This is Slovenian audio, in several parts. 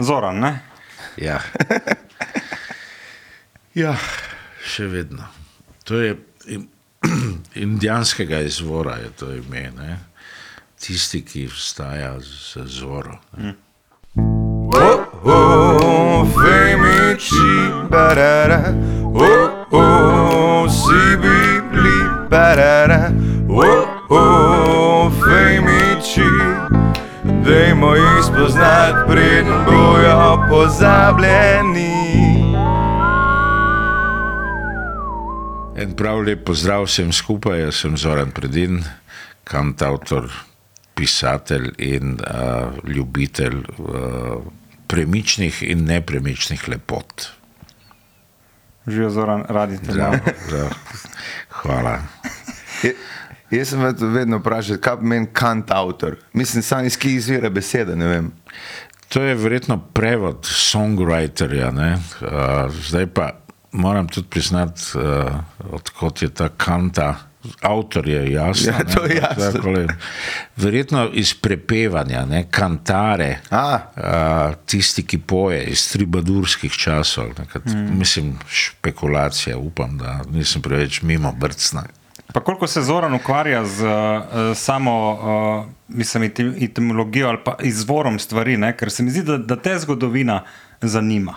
Zoran, ne? Ja. ja, še vedno. To je indijanskega izvora, je to ime. Ne? Tisti, ki vstaja z zoro. Ne? Oh, oh, femici, barara, oh, oh, si bibli, barara, dajmo jih spoznati, preden bojo pozabljeni. En prav lep pozdrav vsem skupaj, jaz sem Zoran Predin, kantautor, pisatelj in uh, ljubitelj uh, premičnih in nepremičnih lepot. Živijo Zoran, radi te Ja, imamo. Hvala. Jaz sem vedno vprašal, kaj pomeni kantautor. Mislim, sam iz kje izvira beseda, ne vem. To je verjetno prevod songwriterja. ne. Uh, zdaj pa moram tudi priznati, uh, odkot je ta kanta. Avtor je jasno. Ja, to je ne, jasno. takole. Verjetno iz prepevanja, ne, kantare, A. uh, tisti, ki poje iz tribadurskih časov. Nekrat, mm. Mislim, špekulacija, upam, da nisem preveč mimo brcna. Pa koliko se Zoran ukvarja z uh, samo uh, mislim, etim- etimologijo ali pa izvorom stvari, ne? ker se mi zdi, da, da te zgodovina zanima.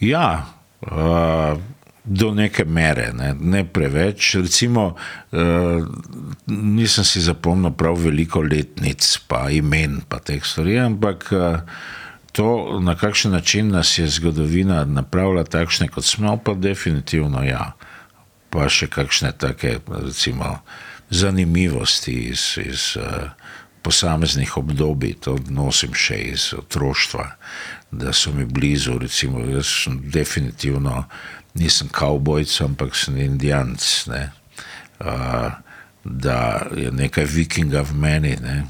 Ja, uh, do neke mere, ne, ne preveč. Recimo, uh, nisem si zapomnil prav veliko letnic, pa imen, pa teh stvari, ampak uh, to, na kakšen način nas je zgodovina napravila takšne, kot smo, pa definitivno ja. Pa še kakšne take, recimo, zanimivosti iz, iz uh, posameznih obdobij, to nosim še iz otroštva, da so mi blizu. Recimo, jaz sem definitivno nisem kavbojc, ampak sem indijanc. Ne? Uh, da je nekaj vikinga v meni. Ne?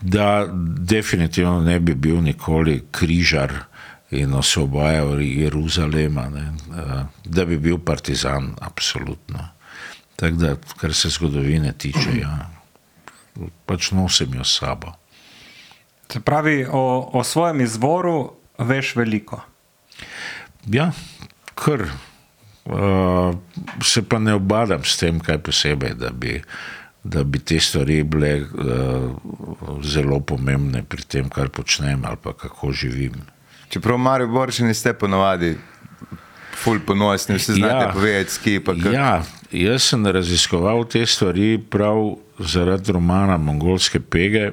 Da definitivno ne bi bil nikoli križar in osvobajal Jeruzalema, ne? Uh, da bi bil partizan, absolutno. Tako da, kar se zgodovine tiče, ja, pač nosim jo s sabo. Se pravi, o, o svojem izvoru veš veliko. Ja, kar. Uh, se pa ne obadam s tem, kaj posebej, da bi, da bi te stvari bile uh, zelo pomembne pri tem, kar počnem ali kako živim. Čeprav Marijo Borši niste ponovadi ful ponosni, vsi znate Ja. povedati, s kje pa kako. Ja, jaz sem raziskoval te stvari prav zaradi romana Mongolske pege.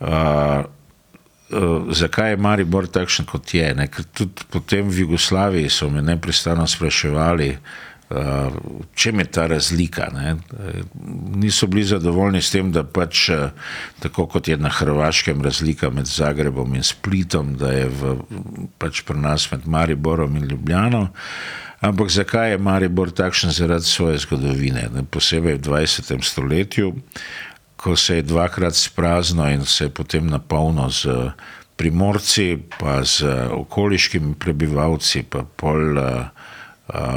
Uh, uh, zakaj je Maribor takšen, kot je? Ne? Ker tudi potem v Jugoslaviji so me neprestano spraševali, čem je ta razlika. Ne? Eh, Niso bili zadovoljni s tem, da pač uh, tako kot je na Hrvaškem razlika med Zagrebom in Splitom, da je v, pač pri nas med Mariborom in Ljubljano. Ampak zakaj je Maribor takšen zaradi svoje zgodovine, ne? posebej v 20. stoletju, ko se je dvakrat sprazno in se je potem napolnil z primorci, pa z okoliškimi prebivalci, pa pol uh,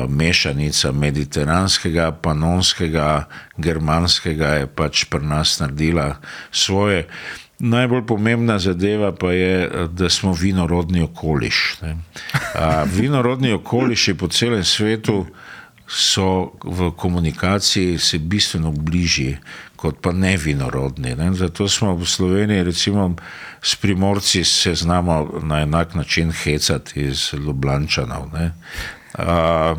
mešanica mediteranskega, panonskega, germanskega je pač pri nas naredila svoje. Najbolj pomembna zadeva pa je, da smo vinorodni okoliš. ne. A, Vinorodni okoliši po celem svetu so v komunikaciji se bistveno bližji kot pa ne vinorodni. Ne. Zato smo v Sloveniji, recimo, s primorci se znamo na enak način hecati iz Ljubljančanov. ne. A,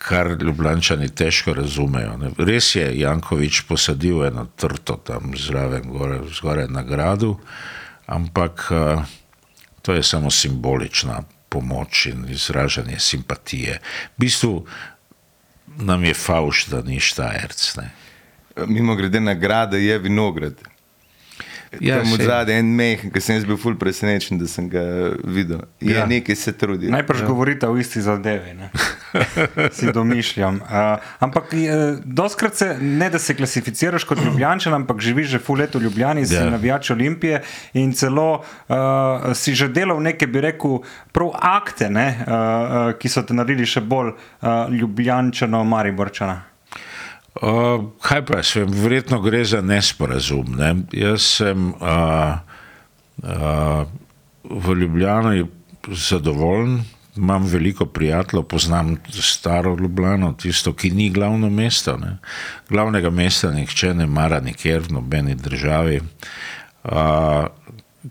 kar ljubljančani težko razumejo. Ne. Res je, Jankovič posadil eno trto tam zraven, gore, zgoraj na gradu, ampak uh, to je samo simbolična pomoč in izražanje simpatije. V bistvu nam je fauš, da ni štajerc. Ne. Mimo grede nagrada je vinograd. Ja, Tam zadaj en meh, ki sem bil ful presenečen, da sem ga videl. Je Ja. nekaj se trudi. Najprej ja. govorite o isti zadevi, ne? si domišljam. Uh, ampak uh, doskrat se ne da se klasificiraš kot ljubljančan, ampak živiš že full let v Ljubljani, si Ja. navijač Olimpije in celo uh, si že delal neke, bi rekel, prav akte, ne, uh, uh, ki so te naredili še bolj uh, ljubljančano, mariborčana. Uh, kaj pa vem, verjetno gre za nesporazum. Ne? Jaz sem uh, uh, v Ljubljani zadovoljen, imam veliko prijateljev, poznam staro Ljubljano, tisto, ki ni glavno mesto. Ne. Glavnega mesta nihče ne mara nikjer v nobeni državi. Uh,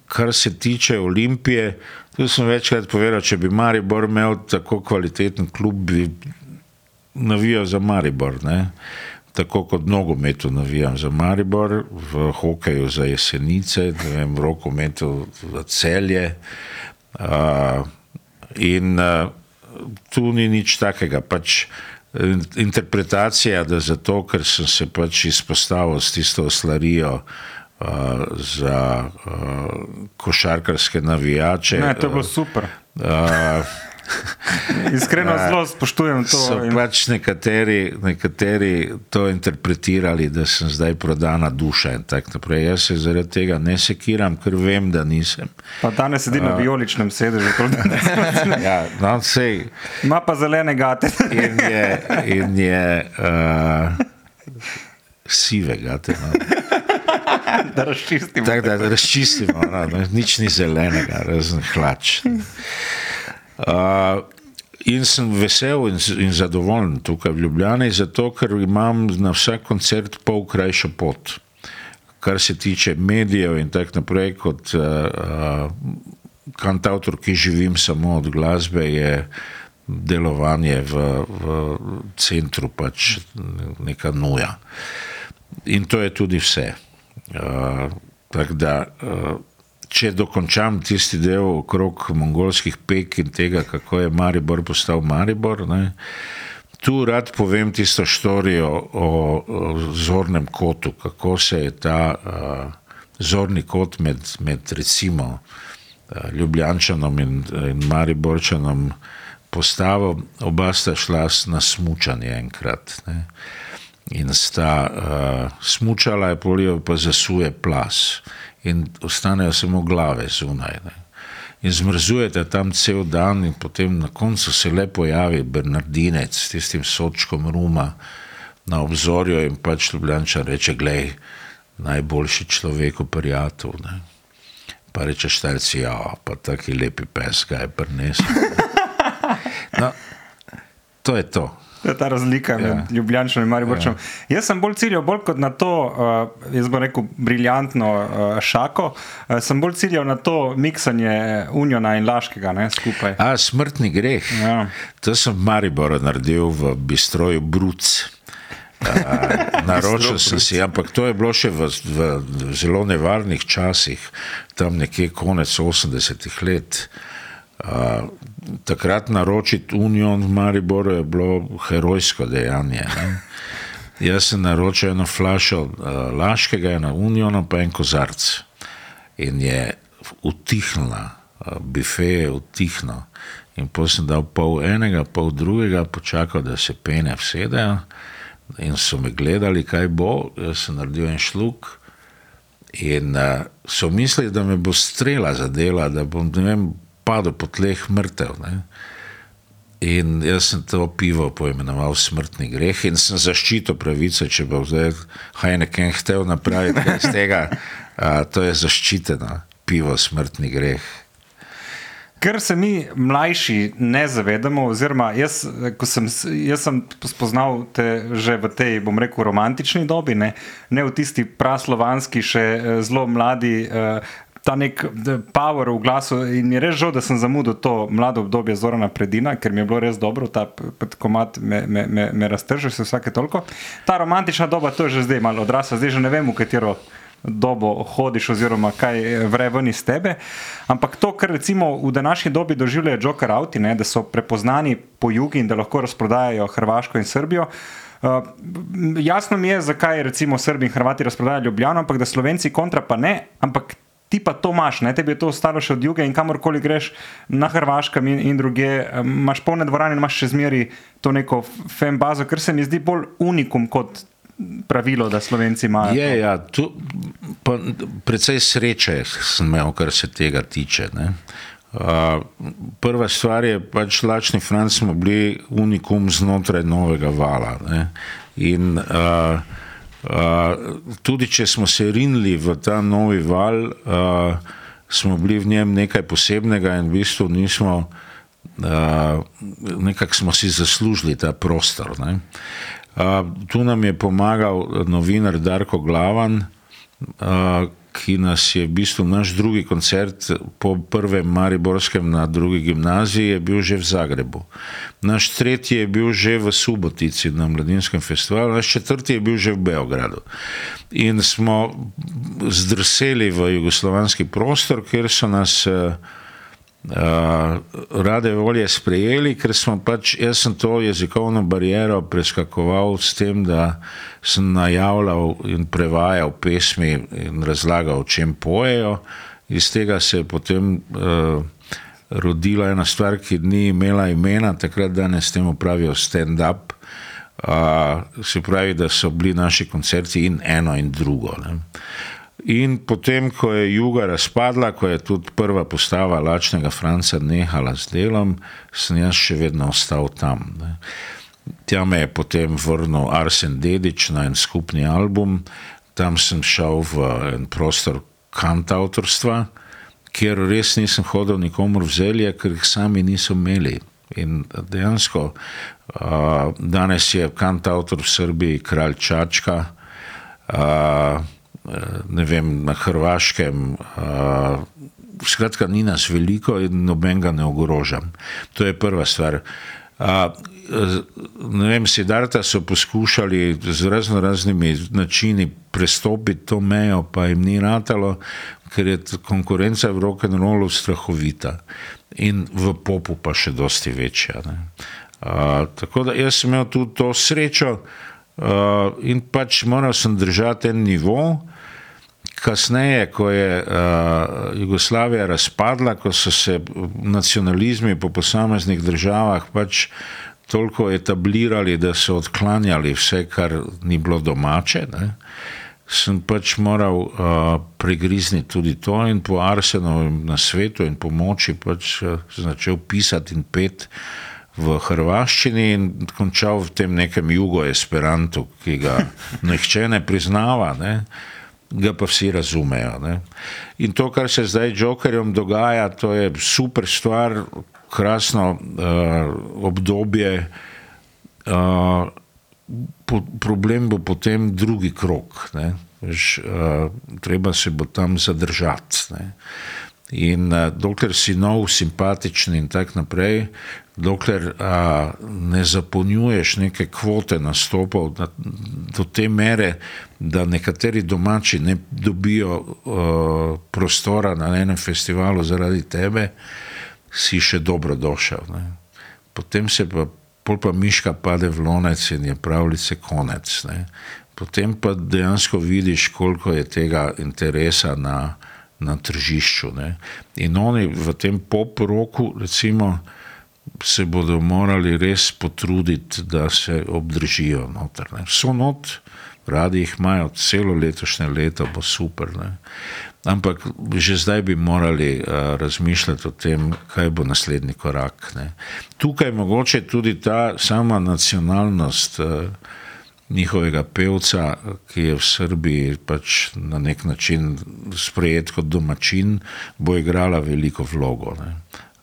kar se tiče Olimpije, tu sem večkrat povedal, če bi Maribor imel tako kvaliteten klub, bi navijal za Maribor. Ne. Tako kot nogometu navijam za Maribor, v hokeju za jesenice, vem, v rokometu za celje. Uh, in uh, tu ni nič takega. Pač, interpretacija, da zato, ker sem se pač izpostavil s tisto slarijo uh, za uh, košarkarske navijače. Ne, to je bilo super. Uh, Iskreno zelo spoštujem to. So in... pač nekateri, nekateri to interpretirali, da sem zdaj prodana duša in tako naprej. Jaz se zaradi tega ne sekiram, ker vem, da nisem. Pa danes sedi na bioličnem sedežu. ja, no, sej. Ima pa zelene gate. in je, in je uh, sive gate. No. Da razčistimo. Tak, da razčistimo, no, no, nič ni zelenega, razen hlač. Uh, in sem vesel in, in zadovoljen tukaj v Ljubljani, zato ker imam na vsak koncert pol krajšo pot. Kar se tiče medijev in tako naprej, kot uh, uh, kantautor, ki živim samo od glasbe, je delovanje v, v centru pač neka nuja. In to je tudi vse. Uh, tako da. Uh, če dokončam tisti del okrog mongolskih pek in tega, kako je Maribor postal Maribor. Ne, tu rad povem tisto štorijo o, o zornem kotu, kako se je ta uh, zorni kot med, med recimo uh, Ljubljančanom in, in Mariborčanom postavil, oba sta šla na smučanje enkrat. Ne. In sta uh, smučala, je polijo pa zasuje plas in ostanejo samo glave zunaj. Ne. In zmrzujete tam cel dan, in potem na koncu se le pojavi Bernardinec s tistim sočkom ruma na obzorju in pač Ljubljanča reče: Glej, najboljši človek, prijatelj. Ne. Pa reče štajci, ja, pa taki lepi pes, kaj je prinesel. No, to je to. To je ta razlika med ja. Ljubljančem in Mariborčem. Ja. Jaz sem bolj ciljal, bolj kot na to, uh, jaz bom rekel, briljantno uh, šako, uh, sem bolj ciljal na to miksanje Uniona in Laškega ne, skupaj. A, smrtni greh. Ja. To sem v Mariboru naredil v bistroju Bruc. Uh, naročil sem si, ampak to je bilo še v, v zelo nevarnih časih, tam nekje konec 80-ih let. Uh, takrat naročiti Union v Mariboru je bilo herojsko dejanje. Ne? Jaz sem naročil eno flašo uh, Laškega, eno Union, pa en kozarc. In je utihnila, uh, bife je utihnil. In potem sem dal pol enega, pol drugega, počakal, da se pene vsedejo. In so me gledali, kaj bo, jaz sem naredil en šluk. In uh, so mislili, da me bo strela zadela, da bom, ne vem, padel po tleh mrtev. Ne? In jaz sem to pivo poimenoval smrtni greh in sem zaščitil pravice, če bo zdaj Heineken hotel napraviti iz tega, a, to je zaščiteno pivo smrtni greh. Ker se mi mlajši ne zavedamo, oziroma jaz, sem, jaz sem spoznal te že v tej, bom rekel, romantični dobi, ne, ne v tisti praslovanski, še zelo mladi. Uh, ta nek power v glasu. In je res žal, da sem zamudil to mlado obdobje Zorana Predina, ker mi je bilo res dobro, ta komat me, me, me, me raztržil se vsake toliko. Ta romantična doba, to je že zdaj malo odrasla, zdaj že ne vem, v katero dobo hodiš oziroma kaj vre ven iz tebe. Ampak to, kar recimo v današnji dobi doživljajo Joker Auti, ne, da so prepoznani po jugu in da lahko razprodajajo Hrvaško in Srbijo. Uh, jasno mi je, zakaj recimo Srbi in Hrvati razprodajajo Ljubljano, ampak da Slovenci kontra pa ne, ampak ti pa to imaš, ne? tebi je to ostalo še od juga in kamorkoli greš na Hrvaškem in, in druge, imaš polne dvorane in imaš še zmeri to neko fembazo, ker se mi zdi bolj unikum kot. Pravilo, da Slovenci imajo. Je, ja, tu, pa, predvsej sreče sem imel, kar se tega tiče. Uh, prva stvar je, da pač lačni Franci smo bili unikum znotraj novega vala. Ne? In uh, tudi če smo se rinili v ta novi val, uh, smo bili v njem nekaj posebnega in v bistvu nismo, uh, nekako smo si zaslužili ta prostor. Uh, tu nam je pomagal novinar Darko Glavan, uh, ki nas je v bistvu naš drugi koncert po prvem Mariborskem na drugi gimnaziji je bil že v Zagrebu. Naš tretji je bil že v Subotici na Mladinskem festivalu, naš četrti je bil že v Beogradu. In smo zdrseli v jugoslovanski prostor, kjer so nas uh, uh, rade volje sprejeli, ker smo pač, jaz sem to jezikovno bariero preskakoval s tem, da sem najavljal in prevajal pesmi in razlagal, o čem pojejo. Iz tega se je potem uh, rodila ena stvar, ki ni imela imena, takrat danes temu pravijo stand-up. Uh, se pravi, da so bili naši koncerti in eno in drugo. Ne. In potem, ko je juga razpadla, ko je tudi prva postava Lačnega Franca nehala z delom, sem jaz še vedno ostal tam. Ne. Tja me je potem vrnil Arsen Dedič na en skupni album, tam sem šel v en prostor kantautorstva, kjer res nisem hodil nikomor v zelje, ker jih sami niso imeli. In dejansko uh, danes je kantautor v Srbiji kralj Čačka. Uh, ne vem, na Hrvaškem. Uh, skratka, ni nas veliko in noben ga ne ogrožam. To je prva stvar. Uh, ne vem, Sidarta so poskušali z razno raznimi načini prestopiti to mejo, pa jim ni ratalo, ker je konkurenca v rock'n'rollu strahovita in v popu pa še dosti večja. Uh, tako da jaz sem imel tudi to srečo uh, in pač moral sem držati en nivo, Kasneje, ko je uh, Jugoslavija razpadla, ko so se nacionalizmi po posameznih državah pač toliko etablirali, da so odklanjali vse, kar ni bilo domače, ne, sem pač moral uh, pregrizniti tudi to in po Arsenovem na svetu in pomoči pač uh, začel pisati in pet v hrvaščini in končal v tem nekem jugo-esperantu, ki ga nihče ne priznava. Ne ga pa vsi razumejo. Ne. In to, kar se zdaj Jokerjem dogaja, to je super stvar, krasno uh, obdobje. Uh, po, problem bo potem drugi krok. Veš, uh, treba se bo tam zadržati. Ne. In uh, dokler si nov, simpatičen in tako naprej, dokler a, ne zapolnjuješ neke kvote nastopov da, do te mere, da nekateri domači ne dobijo a, prostora na enem festivalu zaradi tebe, si še dobro došel. Ne. Potem se pa, pa miška pade v lonec in je pravljice konec. Ne. Potem pa dejansko vidiš, koliko je tega interesa na, na tržišču. Ne. In oni v tem pop-roku, recimo, se bodo morali res potruditi, da se obdržijo noter. Ne. So not, radi jih imajo celo letošnje leto, bo super. Ne. Ampak že zdaj bi morali uh, razmišljati o tem, kaj bo naslednji korak. Ne. Tukaj mogoče tudi ta sama nacionalnost uh, njihovega pevca, ki je v Srbiji pač na nek način sprejet kot domačin, bo igrala veliko vlogo.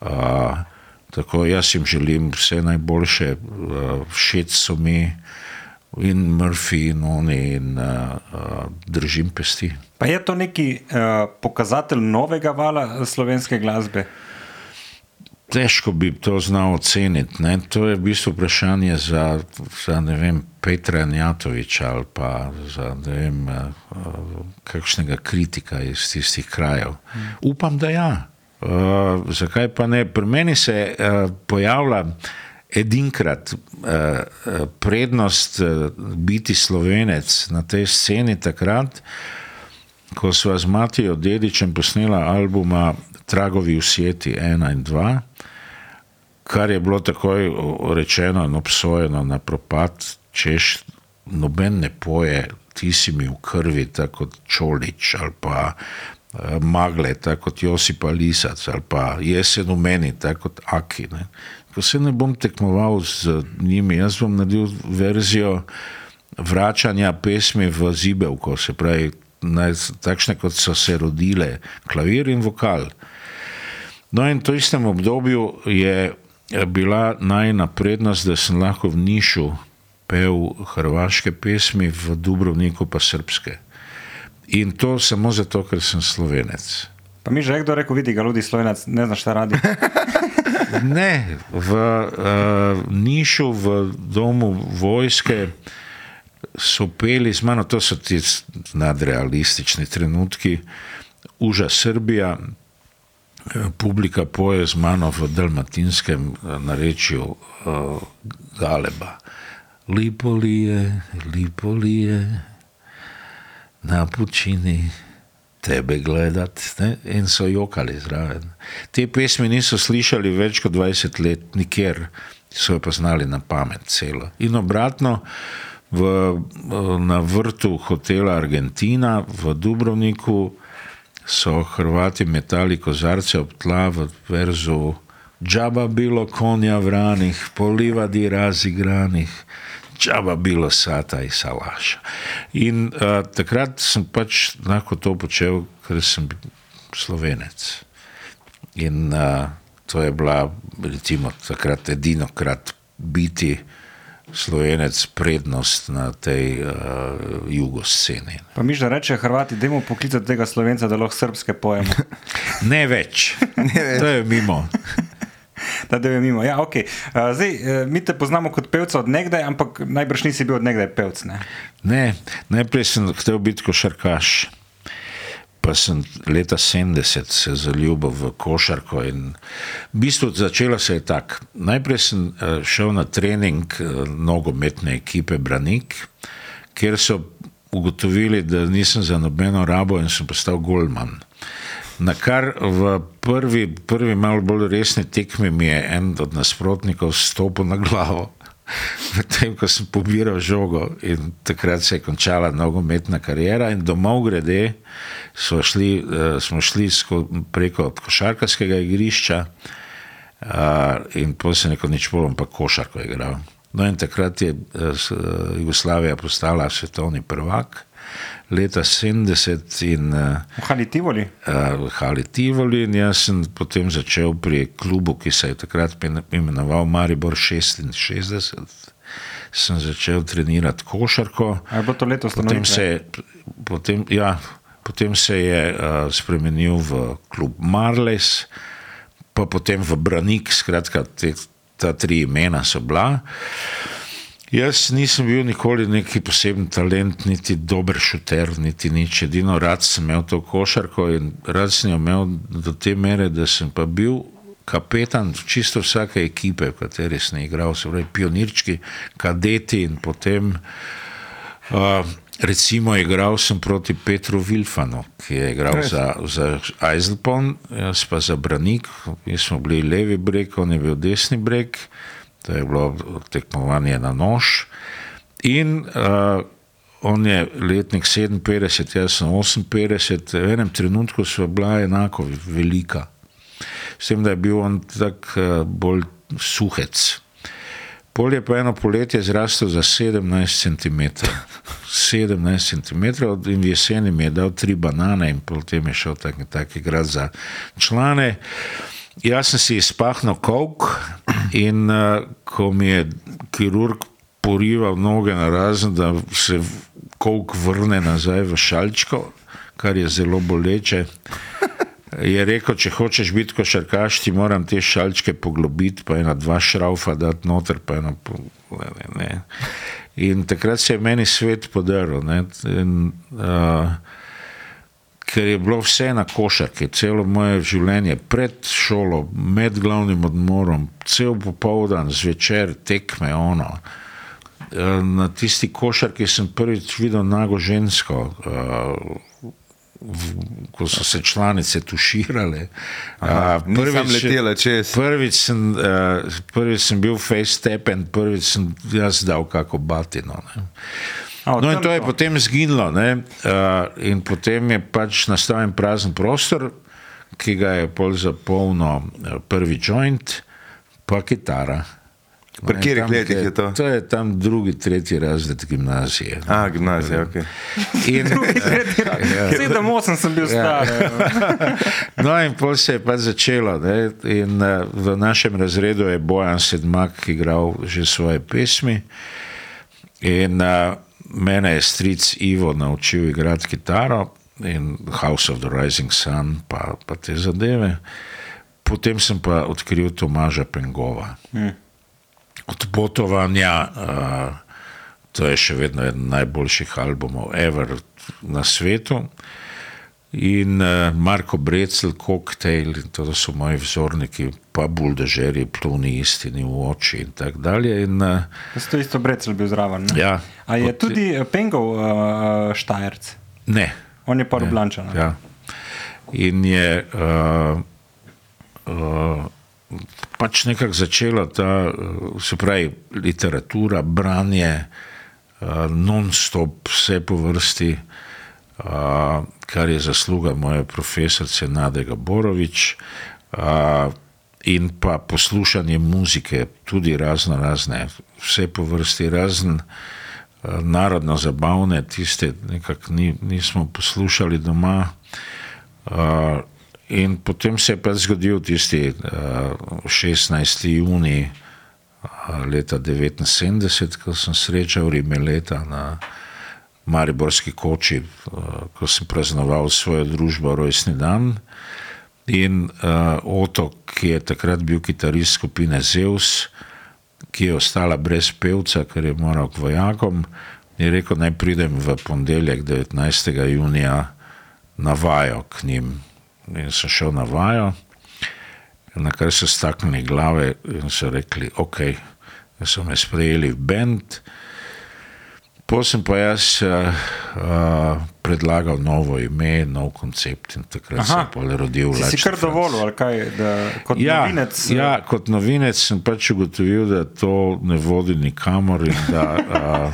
Uh, Tako jaz jim želim vse najboljše, eh, všeč so mi in Murphy in oni in uh, držim pesti. Pa je to neki uh, pokazatelj novega vala slovenske glasbe? Težko bi to znal oceniti. Ne? To je v bistvu vprašanje za, za vem, Petra Njatoviča ali pa za vem, kakšnega kritika iz tistih krajev. Hmm. Upam, da ja. Uh, zakaj pa ne? Pri meni se uh, pojavlja edinkrat uh, prednost uh, biti slovenec na tej sceni, takrat, ko smo z Matijo Dedičem posnela albuma Tragovi usjeti 1 in 2, kar je bilo takoj rečeno in obsojeno na propad, češ noben ne poje, ti si mi v krvi, tako kot Čolič ali pa Eh, magle, tako kot Josip Lisac ali pa jesen v meni, tako kot Aki. Ne. Ko se ne bom tekmoval z njimi, jaz bom naredil verzijo vračanja pesmi v Zibelko, se pravi naj- takšne, kot so se rodile, klavir in vokal. No, in v to istem obdobju je bila najna prednost, da sem lahko v Nišu pel hrvaške pesmi, v Dubrovniku pa srpske. In to samo zato, ker sem slovenec. Pa mi že kdo rekel, vidi ga, ljudi slovenec, ne znaš šta radi. Ne, v uh, Nišu, v domu vojske so peli z mano, to so ti nadrealistični trenutki, uža Srbija, eh, publika poje z mano v dalmatinskem eh, narečju uh, Galeba. Lipo li je, lipo li je, na pučini tebe gledati. Ne? In so jokali zraven. Te pesmi niso slišali več kot 20 let, nikjer, so jo pa znali na pamet celo. In obratno, v, na vrtu hotela Argentina v Dubrovniku so Hrvati metali kozarce ob tla v verzu Džaba bilo konja vranih, polivadi razigranih, džaba bilo sata i salaša. In uh, takrat sem pač lahko to počel, ker sem slovenec. In uh, to je bila, recimo, takrat edino krat biti slovenec prednost na tej uh, jugosceni. Pa mi že reče, Hrvati, dajmo poklicati tega slovenca, da lahko srpske pojemo. Ne več. Ne več. To je mimo. Da, da je mimo. Ja, okay. uh, zdaj, uh, mi te poznamo kot pevca od nekdaj, ampak najbrž nisi bil od nekdaj pevc. Ne? Ne, najprej sem hotel biti košarkaš. Pa sem leta 70 se zaljubil v košarko. In v bistvu začelo se je tako. Najprej sem eh, šel na trening eh, nogometne ekipe Branik, kjer so ugotovili, da nisem za nobeno rabo in sem postal golman. Na kar v prvi, prvi malo bolj resni tekmi mi je en od nasprotnikov stopil na glavo. Medtem ko sem pobiral žogo in takrat se je končala nogometna karijera, in domov grede šli, uh, smo šli preko košarkarskega igrišča uh, in potem se neko nič bolj, pa košarko igral. No in takrat je uh, Jugoslavija postala svetovni prvak, leta 70 in uh, V Hali Tivoli. uh, v Hali Tivoli in jaz sem potem začel pri klubu, ki se je takrat imenoval Maribor 66. Sem začel trenirati košarko. Je bilo to leto Potem se je, potem, ja, potem se je uh, spremenil v klub Marles, pa potem v Branik, skratka, te, ta tri imena so bila. Jaz nisem bil nikoli neki poseben talent, niti dober šuter, niti nič. Edino rad sem imel to košarko in rad sem jo imel do te mere, da sem pa bil kapetan čisto vsake ekipe, v kateri sem igral, se pravi pionirčki, kadeti in potem. Uh, recimo, igral sem proti Petru Vilfanu, ki je igral Res? za, za Eiselpon, jaz pa za Branik. Mi smo bili levi breg, on je bil desni breg, to je bilo tekmovanje na nož. In uh, on je letnik 57, jaz sem 58, v enem trenutku sva bila enako velika. S tem, da je bil on tak uh, bolj suhec. Pol je pa eno poletje zrastel za 17 cm. 17 cm in jeseni mi je dal tri banane in potem je šel tak, tak igrati za člane. Jaz sem si izpahnil kok in uh, ko mi je kirurg porival noge na razen, da se kok vrne nazaj v šalčko, kar je zelo boleče. Je rekel, če hočeš biti košarkaš, ti moram te šalčke poglobiti, pa ena dva šraufa dati noter, pa eno. Ne, ne. In takrat se je meni svet podaril. ne. In, uh, ker je bilo vse na košarki, celo moje življenje, pred šolo, med glavnim odmorom, cel popoldan, zvečer, tekme, ono. Eh, Na tisti košarki sem prvič videl nago žensko, eh, v- ko so se članice tuširale. A, nisem letela čez. Prvič sem, prvič sem bil face tap in prvič sem jaz dal kako batino. Ne. A, No, in to je to. potem zginilo, ne? uh, in potem je pač nastal en prazen prostor, ki ga je pol zapolnil eh, prvi joint, pa kitara. Pri katerih letih je to? To je tam drugi, tretji razred gimnazije. A, gimnazija, ok. In, Sedem, osem sem bil star. evo. No, in pol se je pa začelo. Ne? In uh, v našem razredu je Bojan Sedmak igral že svoje pesmi. In uh, mene je stric Ivo naučil igrati kitaro in House of the Rising Sun, pa, pa te zadeve. Potem sem pa odkril Tomaža Pengova. Hmm. Od potovanja, uh, to je še vedno eden najboljših albumov ever na svetu. In uh, Marko Brecel, Cocktail, in to so moji vzorniki, pa buldožeri, pluni istini v oči in tako dalje. In, uh, to isto brecel bil zraven. ne? ja, A je od- tudi eh, Pengov uh, Štajerc? Ne. On je pa Ljubljančan. ne? Ja. In je uh, uh, pač nekako začela ta, se pravi, literatura, branje, uh, non-stop, vse po vrsti, uh, kar je zasluga moje profesorice Nadega Borovič. In pa poslušanje muzike, tudi razno razne, vse po vrsti, razen narodno zabavne, tiste nekako ni, nismo poslušali doma. In potem se je pa zgodil tisti uh, 16. juni leta 1979, ko sem srečal Rimeleta na Mariborski koči, uh, ko sem praznoval svojo družbo rojstni dan. In uh, Oto, ki je takrat bil kitarist skupine Zeus, ki je ostala brez pevca, ker je moral k vojakom, je rekel, naj pridem v ponedeljek 19. junija na vajo k njim. In sem šel na vajo, na kar so staknili glave in so rekli, ok, so me sprejeli v bend. Potem pa jaz uh, uh, predlagal novo ime, nov koncept in takrat Aha. se je pol rodil Si, si kar dovolil, ali kaj, da kot Ja, novinec. eh, ja, kot novinec sem pač ugotovil, da to ne vodi nikamor in da a,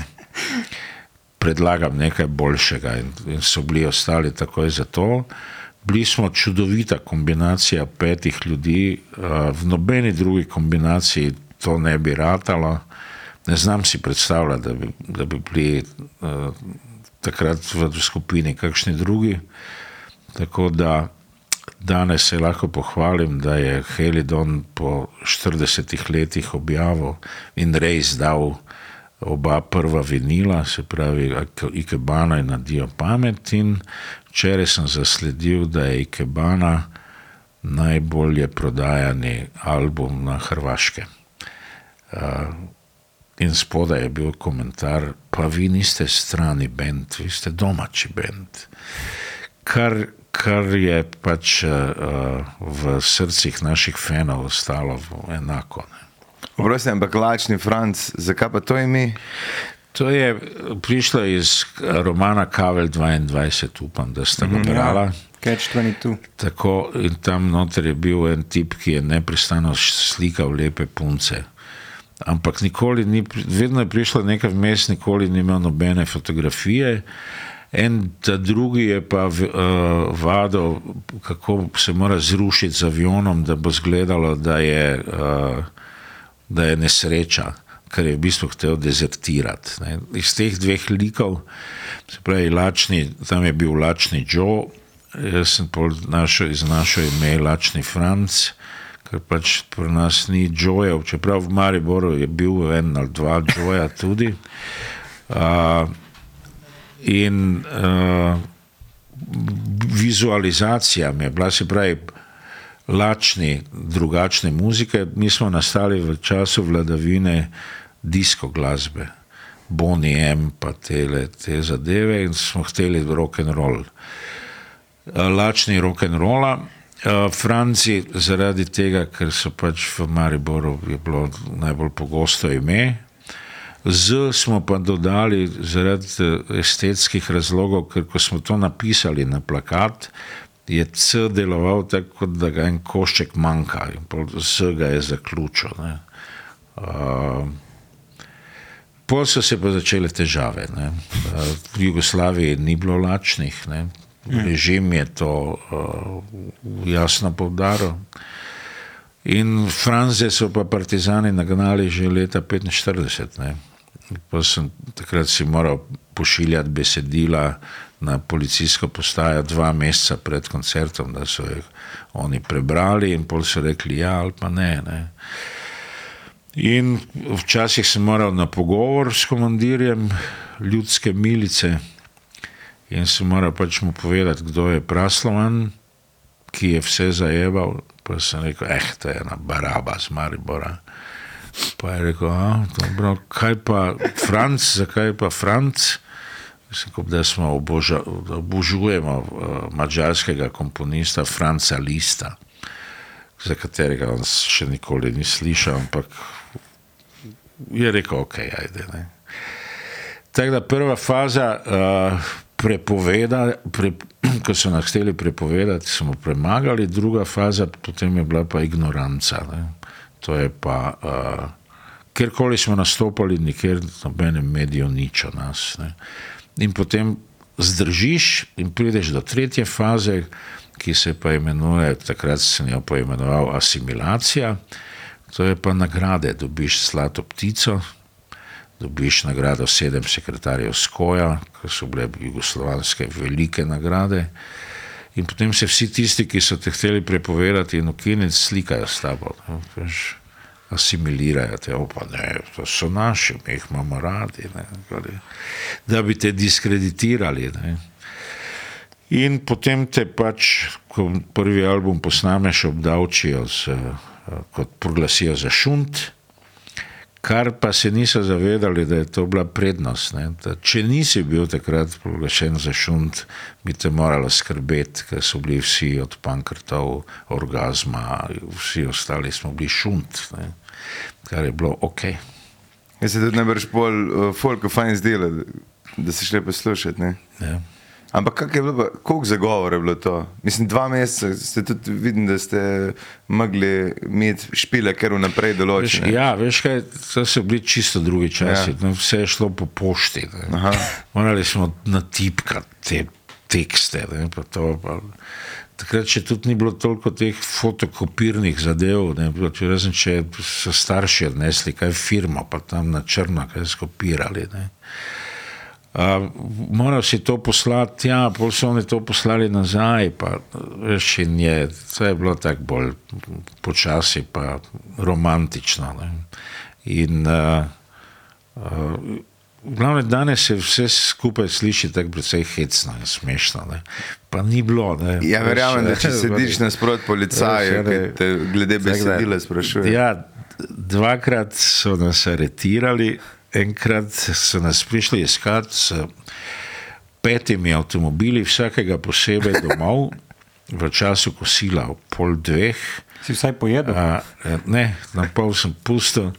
predlagam nekaj boljšega. In, in so bili ostali takoj za to. Bili smo čudovita kombinacija petih ljudi, a, v nobeni drugi kombinaciji to ne bi ratalo. Ne znam si predstavljati, da bi, da bi bili uh, takrat v skupini kakšni drugi. Tako da danes se lahko pohvalim, da je Helidon po 40 letih objavil in res dal oba prva vinila, se pravi Ikebana in Nadijo pamet. In včeraj sem zasledil, da je Ikebana najbolje prodajani album na Hrvaškem. Uh, In spodaj je bil komentar, pa vi niste strani bend, vi ste domači bend. Kar, kar je pač uh, v srcih naših fanov ostalo enako. Ne. Oprosti, ampak lačni Franc, zakaj pa to ime? To je prišlo iz romana Kavel 22, upam, da ste ga brala. Catch 22. Tako, in tam noter je bil en tip, ki je neprestano slikal lepe punce. Ampak nikoli ni, vedno je prišlo nekaj vmes, nikoli ni imel nobene fotografije. En ta drugi je pa uh, vadil, kako se mora zrušiti z avionom, da bo zgledalo, da uh, da je nesreča, ker je v bistvu hotel dezertirati. Ne. Iz teh dveh likov, se pravi, lačni, tam je bil lačni Joe, jaz sem našel, iznašel ime Lačni Franc ker pač pri nas ni Jojev, čeprav v Mariboru je bil en ali dva Joja tudi. Uh, in uh, vizualizacija je bila, se pravi, lačni, drugačne muzike. Mi smo nastali v času vladavine disko glasbe, Bonnie M, pa tele, te zadeve in smo hteli rock and roll. Lačni rock and rolla. Uh, Franci, zaradi tega, ker so pač v Mariboru je bilo najbolj pogosto ime, z smo pa dodali zaradi estetskih razlogov, ker ko smo to napisali na plakat, je C deloval tako, da ga en košček manjka in Z ga je zaključil. Uh, Pol so se pa začele težave. Ne. V Jugoslaviji ni bilo lačnih. Ne. Režim je to uh, jasno povdaril. In Franze so pa partizani nagnali že leta 45. Ne. Pa sem takrat si moral pošiljati besedila na policijsko postajo dva meseca pred koncertom, da so jih oni prebrali in pol so rekli ja ali pa ne. ne. In včasih sem moral na pogovor s komandirjem ljudske milice in sem moral pač mu povedati, kdo je Praslovan, ki je vse zajeval. Pa sem rekel, eh, to je ena baraba z Maribora. Pa je rekel, a, dobro, kaj pa Franc, zakaj pa Franc? Kot da smo oboža, obožujemo uh, mađarskega komponista Franca Lista, za katerega on še nikoli ni slišal, ampak je rekel, ok, ajde. Ne. Tako da prva faza uh, prepoveda, pre, ko so nas hteli prepovedati, smo premagali, druga faza potem je bila pa ignoranca. Ne. To je pa, uh, kjerkoli smo nastopali, nikjer nobenem mediju nič o nas. Ne. In potem zdržiš in prideš do tretje faze, ki se pa imenuje, takrat sem jo poimenoval asimilacija. To je pa nagrade, dobiš zlato ptico, dobiš nagrado sedem sekretarjev skoja, ki so bile jugoslovanske velike nagrade. In potem se vsi tisti, ki so te hteli prepovedati in ukiniti, slikajo s tabo. Ne, asimilirajo te, opa, ne, to so naši, mi jih imamo radi, ne, da bi te diskreditirali. Ne. In potem te pač, ko prvi album posnameš, obdavčijo, z, kot proglasijo za šunt. Kar pa se niso zavedali, da je to bila prednost. Če nisi bil takrat proglašen za šunt, bi te moralo skrbeti, ker so bili vsi od pankrtov, orgazma, vsi ostali smo bili šunt, ne? kar je bilo ok. Jaz se tudi najbrž bolj uh, folk fajn zdela, da se šle poslušati. Ja. Ampak kak je bilo, pa- koliko zagovor je bilo to? Mislim, dva meseca ste tudi videli, da ste mogli imeti špile, ker vnaprej Veš, določene. ja, veš kaj, to so bili čisto drugi časi. Ja. Ja. Vse je šlo po pošti. Morali smo natipkati te tekste. Ne, pa to, pa. Takrat še tudi ni bilo toliko teh fotokopirnih zadev, ne, razen če so starši odnesli kaj firmo, pa tam na črno kaj skopirali. Ne. Uh, moral si to poslati, ja, pol so oni to poslali nazaj, pa in je, to je bilo tako bolj počasi, pa romantično. Ne. In uh, uh, glavne danes se vse skupaj sliši tako precej hecno in smešno, ne. pa ni bilo. Ne. Ja, verjamem, da če sediš nasprot ne. te glede besedila sprašuje. Ja, dvakrat so nas aretirali, enkrat so nas prišli iskati s petimi avtomobili, vsakega posebej domov, v času kosila ob pol dveh. Si vsaj pojedel. A, ne, na pol sem pustil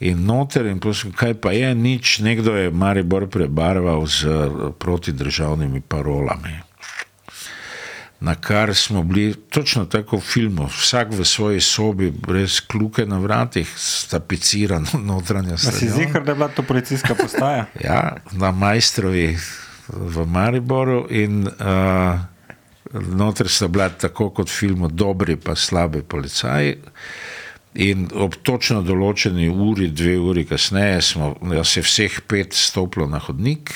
in noter, in prosim, kaj pa je, nič, nekdo je Maribor prebarval z protidržavnimi parolami. Na kar smo bili točno tako v filmu, vsak v svoji sobi, brez kluke na vratih, stapicirano notranja A si zihar, da je bila to policijska postaja? Ja, na Majstrovi v Mariboru in uh, noter sta bila tako kot v filmu dobri pa slabi policaji. In ob točno določeni uri, dve uri kasneje, smo je vseh pet stopilo na hodnik,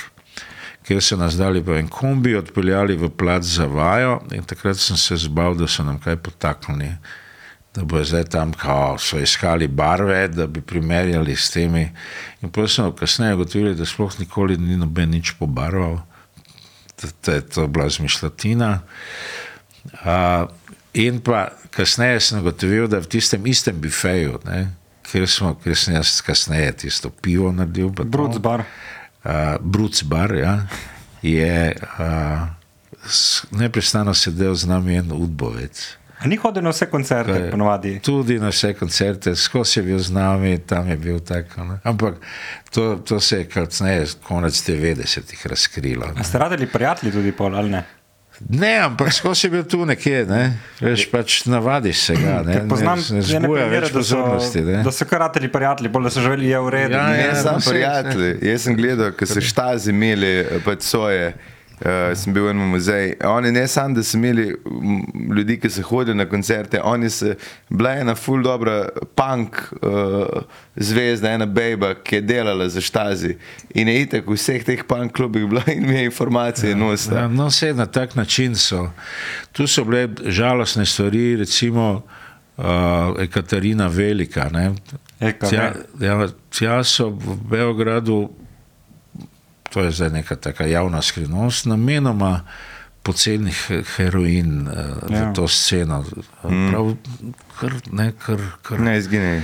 kjer so nas dali v en kombi, odpeljali v plac za vajo in takrat sem se zbal, da so nam kaj potaknili. Da bo zdaj tam, kao, so iskali barve, da bi primerjali s temi. In potem smo kasneje ugotovili, da sploh nikoli ni noben nič pobarval, da, je to bila zmišljotina. Uh, in pa kasneje sem ugotovil, da v tistem istem bifeju, ne, kjer, smo, kjer sem jaz kasneje tisto pivo naredil, pa to, Bruc bar. Uh, Bruc bar, ja, je uh, neprestano sedel z nami en udbovec. A ni hodil na vse koncerte, ponovadi. Tudi na vse koncerte, skozi je bil z nami, tam je bil tako. Ne. Ampak to, to se je kasneje, konec 90-ih, razkrilo. A Ne. ste radili prijatelji tudi pol, ali ne? Ne, ampak skozi je bil tu nekje, ne. veš, pač navadiš se ga. Ne, Ker Poznam ne, ne ene zbuja primere, več da so, pozornosti. Ne. da so kar rateli prijatelji, bolj da so živeli je v redu. Ja, ne? Ne, ja, samo no, saj, prijatelji. Jaz sem gledal, ko so štazi imeli pač svoje uh, sem bil v enem muzeju. Oni ne samo, da so imeli ljudi, ki so hodili na koncerte, oni so bila ena full dobra punk uh, zvezda, ena bejba, ki je delala za štazi. In je itak v vseh teh punk klubih bila in mi je informacije nosila. Ja, no, vse na tak način so. Tu so bile žalostne stvari, recimo uh, Ekaterina Velika. Ne? Eka, Tja, ja, tja so v Beogradu, to je zdaj neka taka javna skrivnost, namenoma poceni he- heroin uh, ja. Ja. za to sceno. Mm. Prav, kar, ne, kar, kar. Ne, izgine.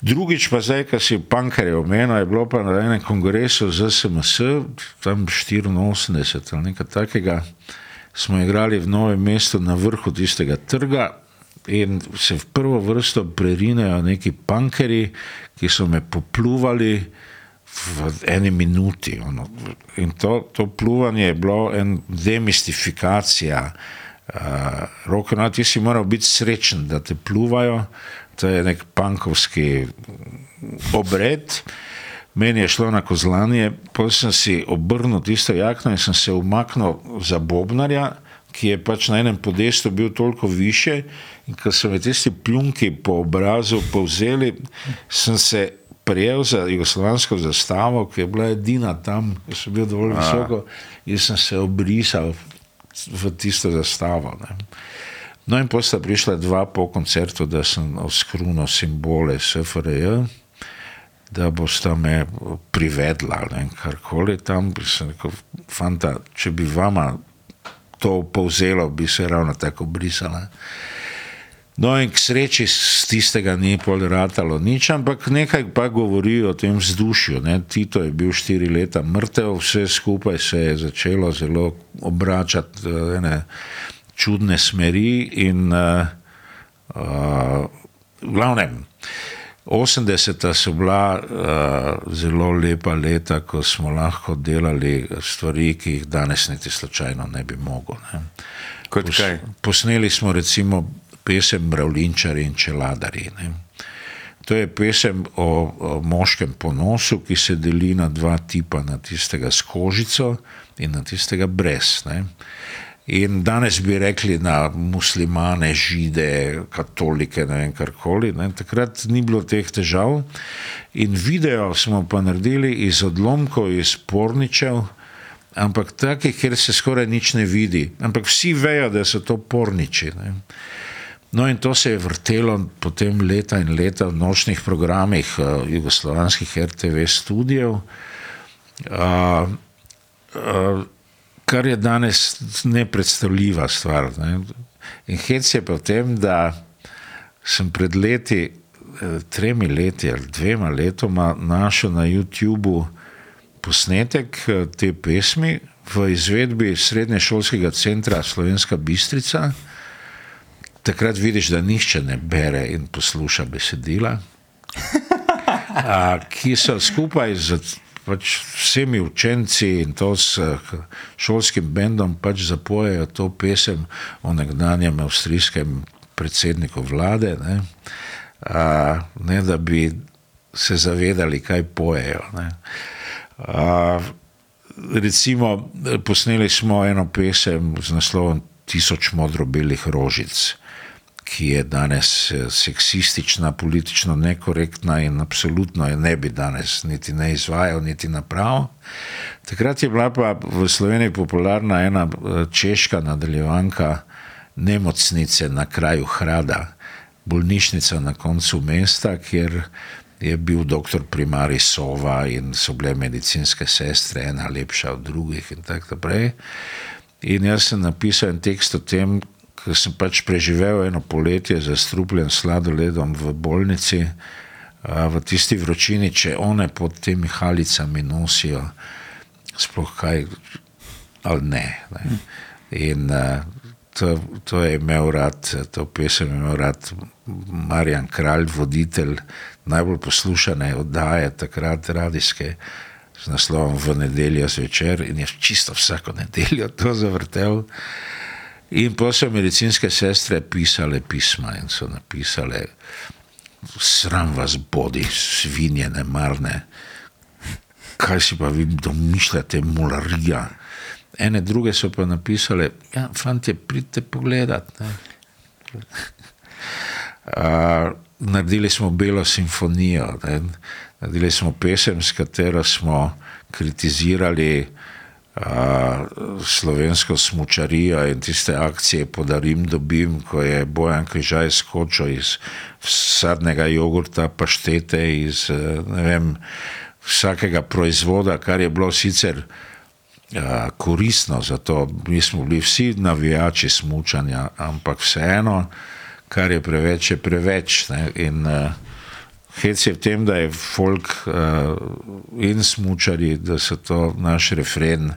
Drugič pa zdaj, kar si Pankar je omenil, je bilo pa na enem kongresu z SMS, tam 84 ali nekaj takega, smo igrali v novem mestu na vrhu tistega trga in se v prvo vrsto prerinejo neki pankeri, ki so me popluvali v eni minuti. Ono. In to, to pluvanje je bilo en demistifikacija. Uh, Roko, no, ti si moral biti srečen, da te pluvajo, to je nek pankovski obred. Meni je šlo na kozlanje, potem sem si obrnil tisto jakno in sem se umaknil za Bobnarja, ki je pač na enem podestu bil toliko više. In ko so me tisti pljunki po obrazu povzeli, sem se prijel za jugoslovansko zastavo, ki je bila edina tam, ki sem bil dovolj visoko, in sem se obrisal v tisto zastavo. Ne. No, in potem sta prišla dva po koncertu, da sem oskrunil simbole SFRJ, da bosta me privedla ne, karkoli tam. Sem rekel, fanta, če bi vama to povzelo, bi se ravno tako brisala. No, in k sreči z tistega ni pol ratalo nič, ampak nekaj pa govori o tem vzdušju. Ne. Tito je bil štiri leta mrtev, vse skupaj se je začelo zelo obračati v ene čudne smeri in uh, uh, v glavnem. 80. so bila uh, zelo lepa leta, ko smo lahko delali stvari, ki jih danes niti slučajno ne bi mogel. Ne. Kaj? Posneli smo recimo pesem Mravlinčari in Čeladari. Ne. To je pesem o, o moškem ponosu, ki se deli na dva tipa, na tistega s kožico in na tistega brez. Ne. In danes bi rekli na muslimane, žide, katolike, ne vem karkoli. Ne. Takrat ni bilo teh težav. In video smo pa naredili iz odlomkov, iz porničev, ampak takih, kjer se skoraj nič ne vidi. Ampak vsi vejo, da so to porniči. Ne. No, in to se je vrtelo potem leta in leta v nočnih programih uh, jugoslovanskih RTV studijev, uh, uh, kar je danes nepredstavljiva stvar. Ne. In hec je pa v tem, da sem pred leti, tremi leti ali dvema letoma, našel na YouTubu posnetek te pesmi v izvedbi Srednješolskega centra Slovenska Bistrica takrat vidiš, da nišče ne bere in posluša besedila, a, ki so skupaj z pač vsemi učenci in to s eh, šolskim bendom pač zapojejo to pesem o nekdanjem avstrijskem predsedniku vlade, ne, a, ne da bi se zavedali, kaj pojejo. Ne. A, recimo, posneli smo eno pesem z naslovom Tisoč modro-belih rožic ki je danes eh, seksistična, politično nekorektna in absolutno je ne bi danes niti ne izvajal, niti napravil. Takrat je bila pa v Sloveniji popularna ena eh, češka nadaljevanka Nemocnice na kraju Hrada, bolnišnica na koncu mesta, kjer je bil doktor primari Sova in so bile medicinske sestre, ena lepša od drugih in tako naprej. In jaz sem napisal en tekst o tem, ker sem pač preživel eno poletje zastrupljen sladoledom v bolnici, v tisti vročini, če one pod temi halicami nosijo, sploh kaj ali ne. ne. In to, to je imel rad, to pesem je imel rad Marjan Kralj, voditelj najbolj poslušane oddaje takrat radijske. Z naslovom v nedeljo zvečer, in je čisto vsako nedeljo to zavrtel. In potem so medicinske sestre pisale pisma in so napisale: Sram vas bodi, svinje, nemarne, kaj si pa vi domišljate, molarija. ene druge so pa napisale, ja, fanti, pridite pogledat. Ne. Naredili smo Belo simfonijo, ne. naredili smo pesem, s katero smo kritizirali slovensko smočarijo in tiste akcije Podarim, dobim, ko je Bojan Križaj skočil iz sadnega jogurta, paštete, iz ne vem, vsakega proizvoda, kar je bilo sicer uh, koristno za to. Mi smo bili vsi navijači smučanja, ampak vseeno, kar je preveč, je preveč. Ne? In uh, hec je v tem, da je folk uh, in smučari, da so to naš refren,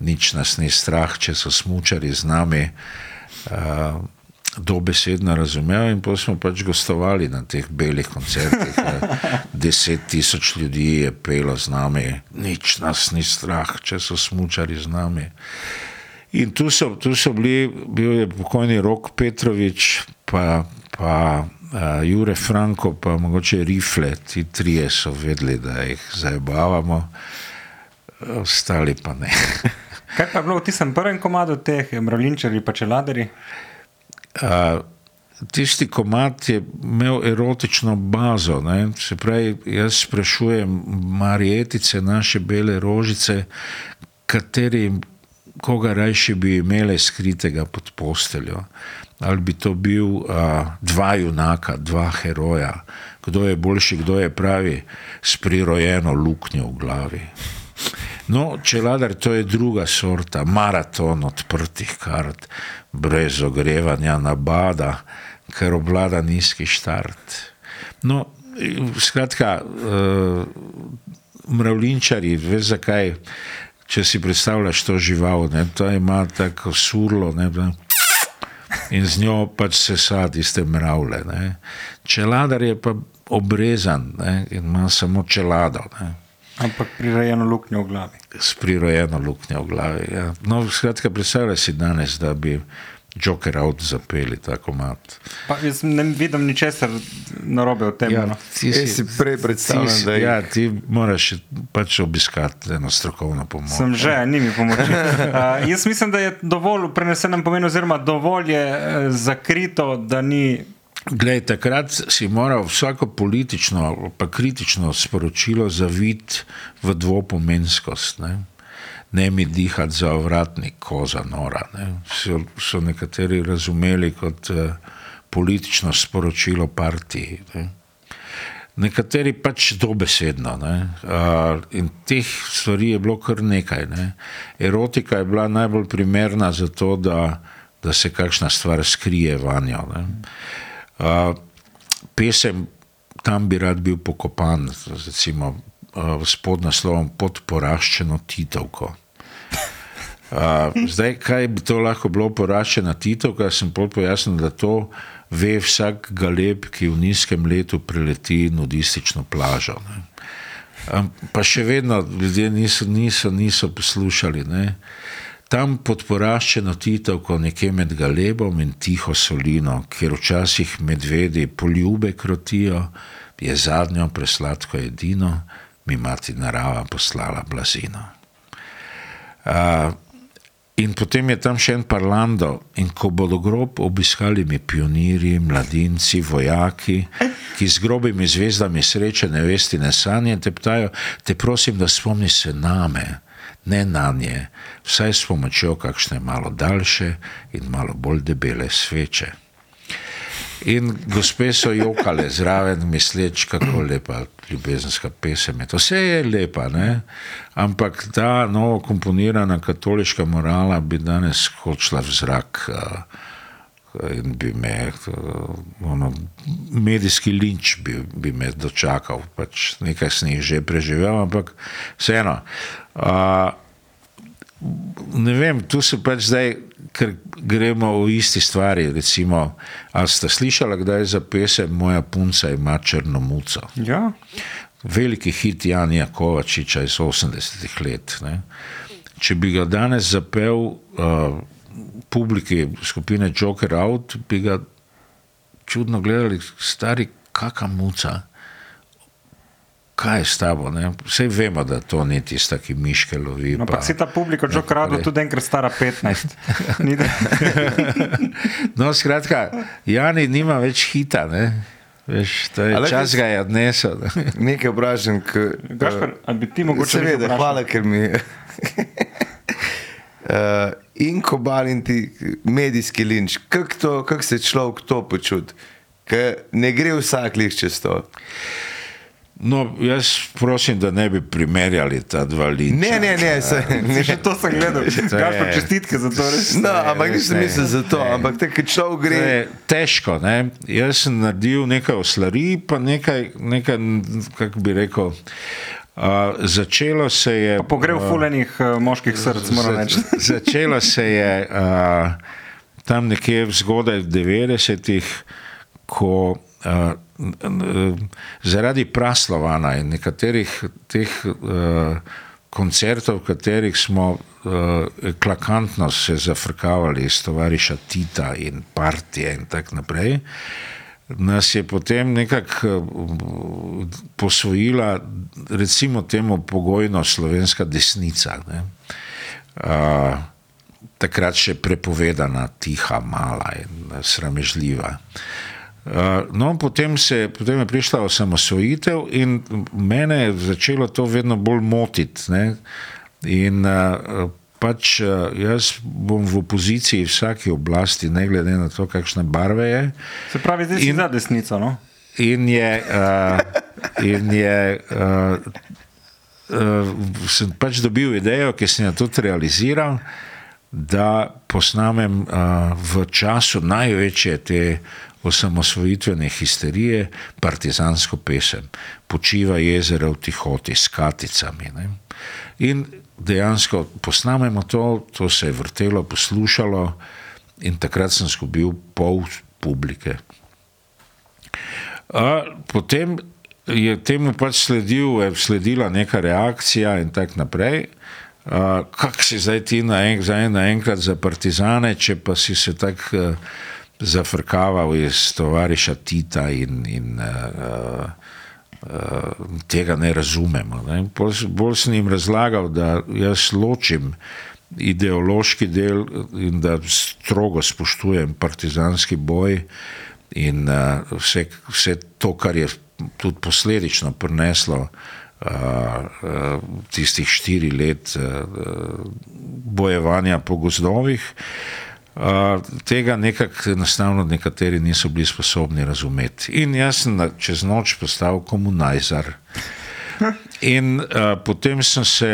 nič nas ni strah, če so smučari z nami. Uh, dobesedno razumel, in pa smo pač gostovali na teh belih koncertih. Deset tisoč ljudi je pelo z nami, nič nas ni strah, če so smučari z nami. In tu so, tu so bili, bil je pokojni Rok Petrovič, pa, pa uh, Jure Franko, pa mogoče Rifle, ti trije so vedeli, da jih zabavamo, ostali pa ne. Kaj pa je bilo v tistem prvem komadu teh mravljinčarji pa čeladari? Uh, tisti komat je imel erotično bazo. Ne? Se pravi, jaz sprašujem Marijetice, naše bele rožice, kateri, koga rajši bi imele skritega pod posteljo. Ali bi to bil uh, dva junaka, dva heroja, kdo je boljši, kdo je pravi, s prirojeno luknjo v glavi. No, čeladar, to je druga sorta, maraton odprtih kart, brez ogrevanja, nabada, ker obvlada nizki štart. No, skratka, uh, mravljinčari, veš zakaj, če si predstavljaš to žival, ne, to ima tako surlo. Ne, In z njo pač se sadi iste mravlje. Ne. Čeladar je pa obrezan ne, in ima samo čelado. Ne. Ampak prirojeno luknjo v glavi. S prirojeno luknjo v glavi. Ja. No, skratka, predstavljaj si danes, da bi Joker out zapeli tako mat. Pa jaz ne vidim ničesar narobe v tem. Ja, no. ti Jaz si prej predstavljam, si- da je- ja, ti moraš pač obiskati eno strokovno pomoč. Sem že, ni mi pomoči. Uh, jaz mislim, da je dovolj v prenesenem pomenu, oziroma dovolj je eh, zakrito, da ni. Glej, takrat si moral vsako politično pa kritično sporočilo zaviti v dvopomenskost. Ne, ne mi dihati za ovratnik, koza nora. Ne. So, so nekateri razumeli kot uh, politično sporočilo partiji. Ne. Nekateri pač dobesedno. Ne. Uh, in teh stvari je bilo kar nekaj. Ne. Erotika je bila najbolj primerna za to, da, da se kakšna stvar skrije vanjo. Ne. Uh, pesem Tam bi rad bil pokopan, recimo uh, s podnaslovom Pod poraščeno Titovko. Uh, zdaj, kaj bi to lahko bilo poraščena Titovka, sem pol pojasnil, da to ve vsak galeb, ki v nizkem letu preleti nudistično plažo. Ne. Um, pa še vedno ljudje niso, niso, niso poslušali. Ne. Tam pod poraščeno Titovko, nekje med galebom in tiho solino, kjer včasih medvedi poljube krotijo, je zadnjo presladko edino, mi mati narava poslala blazino. Uh, in potem je tam še en parlando, in ko bodo grob obiskali mi pionirji, mladinci, vojaki, ki z grobimi zvezdami sreče, nevestine sanje teptajo, te prosim, da spomni se name, ne na nje, vsaj s pomočjo kakšne malo daljše in malo bolj debele sveče. In gospe so jokale zraven, misleč, kako lepa ljubezenska pesem je. To vse je lepa, ne? ampak ta novo komponirana katoliška morala bi danes odšla v zrak. Uh, in bi me, ono, medijski linč bi, bi me dočakal, pač nekaj sem jih že preživel, ampak vseeno. Uh, ne vem, tu se pač zdaj, ker gremo v isti stvari. Recimo, ali ste slišali, kdaj je za pesem Moja punca ima črno muco? Ja. Veliki hit Janja Kovačiča iz 80-ih let. Ne? Če bi ga danes zapel uh, publiki skupine Joker Out, bi ga čudno gledali, stari, kakšna muca. Kaj je s tabo? Ne? Vse vemo, da to ni tista, ki miške lovi. No, ampak si ta publika, že krado, tudi enkrat stara 15. Ni da- No, skratka, Jani nima več hita. Ne? Veš, to je čas jaz- ga je odnesel. ne. Nekaj vprašam. k- Gašper, a bi ti mogoče nekaj Seveda, vprašal? hvala, ker mi. Uh, in ko balim ti medijski linč, kako to- kako se človek to počuti, ker ne gre vsak lih čez to. No, jaz prosim, da ne bi primerjali ta dva linča. Ne, ne, ne, se, ne. Še to sem gledal. Gašper, čestitke za to. Res. No, ampak nisem mislil za to, ne. ampak te, ki človek gre. je težko. Ne? Jaz sem naredil nekaj oslari, pa nekaj, nekaj kako bi rekel. Uh, začelo se je. Pogrev uh, fulenih uh, moških src, moram reči. Za- Začelo se je uh, tam nekje zgodaj v 90-ih, ko zaradi praslovana in nekaterih teh uh, koncertov, v katerih smo uh, klakantno se zafrkavali iz tovariša Tita in partije in tako naprej. Nas je potem nekako eh, posvojila, recimo, temu pogojno slovenska desnica. Ne? Uh, takrat še prepovedana, tiha, mala in eh, sramežljiva. No, potem, se, potem je prišla osamosvojitev in mene je začelo to vedno bolj motiti. ne. In uh, pač uh, jaz bom v opoziciji vsaki oblasti, ne glede na to, kakšne barve je. Se pravi, zdaj si In- za desnico. No? In je, uh, in je uh, uh, sem pač dobil idejo, ki sem jo tudi realiziral, da posnamem uh, v času največje te osamosvojitvene histerije partizansko pesem, počiva jezero v tihoti s katicami. Ne? In dejansko posnamemo to, to se je vrtelo, poslušalo, in takrat sem izgubil pol publike. A, potem je temu pač sledil, je sledila neka reakcija in tako naprej. Uh, Kako si zdaj ti naenkrat za, naenkrat za partizane, če pa si se tako uh, zafrkaval iz tovariša Tita in, in uh, uh, tega ne razumemo. Ne? Bolj, bolj sem jim razlagal, da jaz ločim ideološki del in da strogo spoštujem partizanski boj in uh, vse, vse to, kar je tudi posledično prineslo uh, uh, tistih štiri let uh, bojevanja po gozdovih. Tega nekako enostavno nekateri niso bili sposobni razumeti. In jaz sem čez noč postal komunajzar. In uh, potem sem se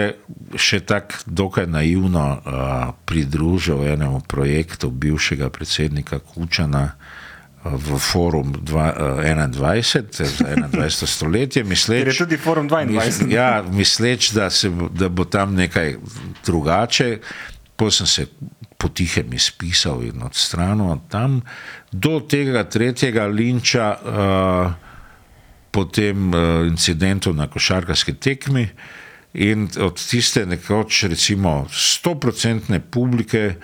še tako dokaj naivno uh, pridružil enemu projektu bivšega predsednika Kučana uh, v Forum dva, uh, 21, za 21. stoletje, misleč, Ker je tudi Forum 22. Mis, ja, misleč, da, se, da bo tam nekaj drugače. Potem sem se potihem izpisal in odstranil od tam, do tega tretjega linča, uh, po tem uh, incidentu na košarkarski tekmi. In od tiste nekoč, recimo, stoprocentne publike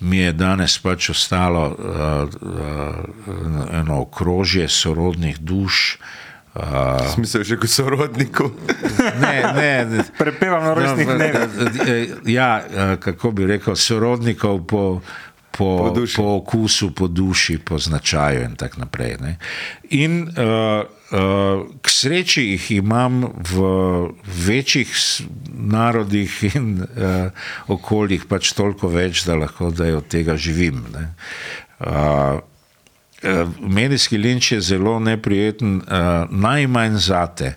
mi je danes pač ostalo uh, uh, eno okrožje sorodnih duš. Uh, Smisel še kot sorodnikov. ne, ne, ne, Prepevam na rojstnih No, dnevih. Ja, eh, kako bi rekel, sorodnikov po, po, Po duši. po okusu, po duši, po značaju in tako naprej. Ne. In uh, uh, k sreči jih imam v večjih narodih in uh, okoljih pač toliko več, da lahko da od tega živim. Ne. Uh, Medijski linč je zelo neprijeten, uh, najmanj zate,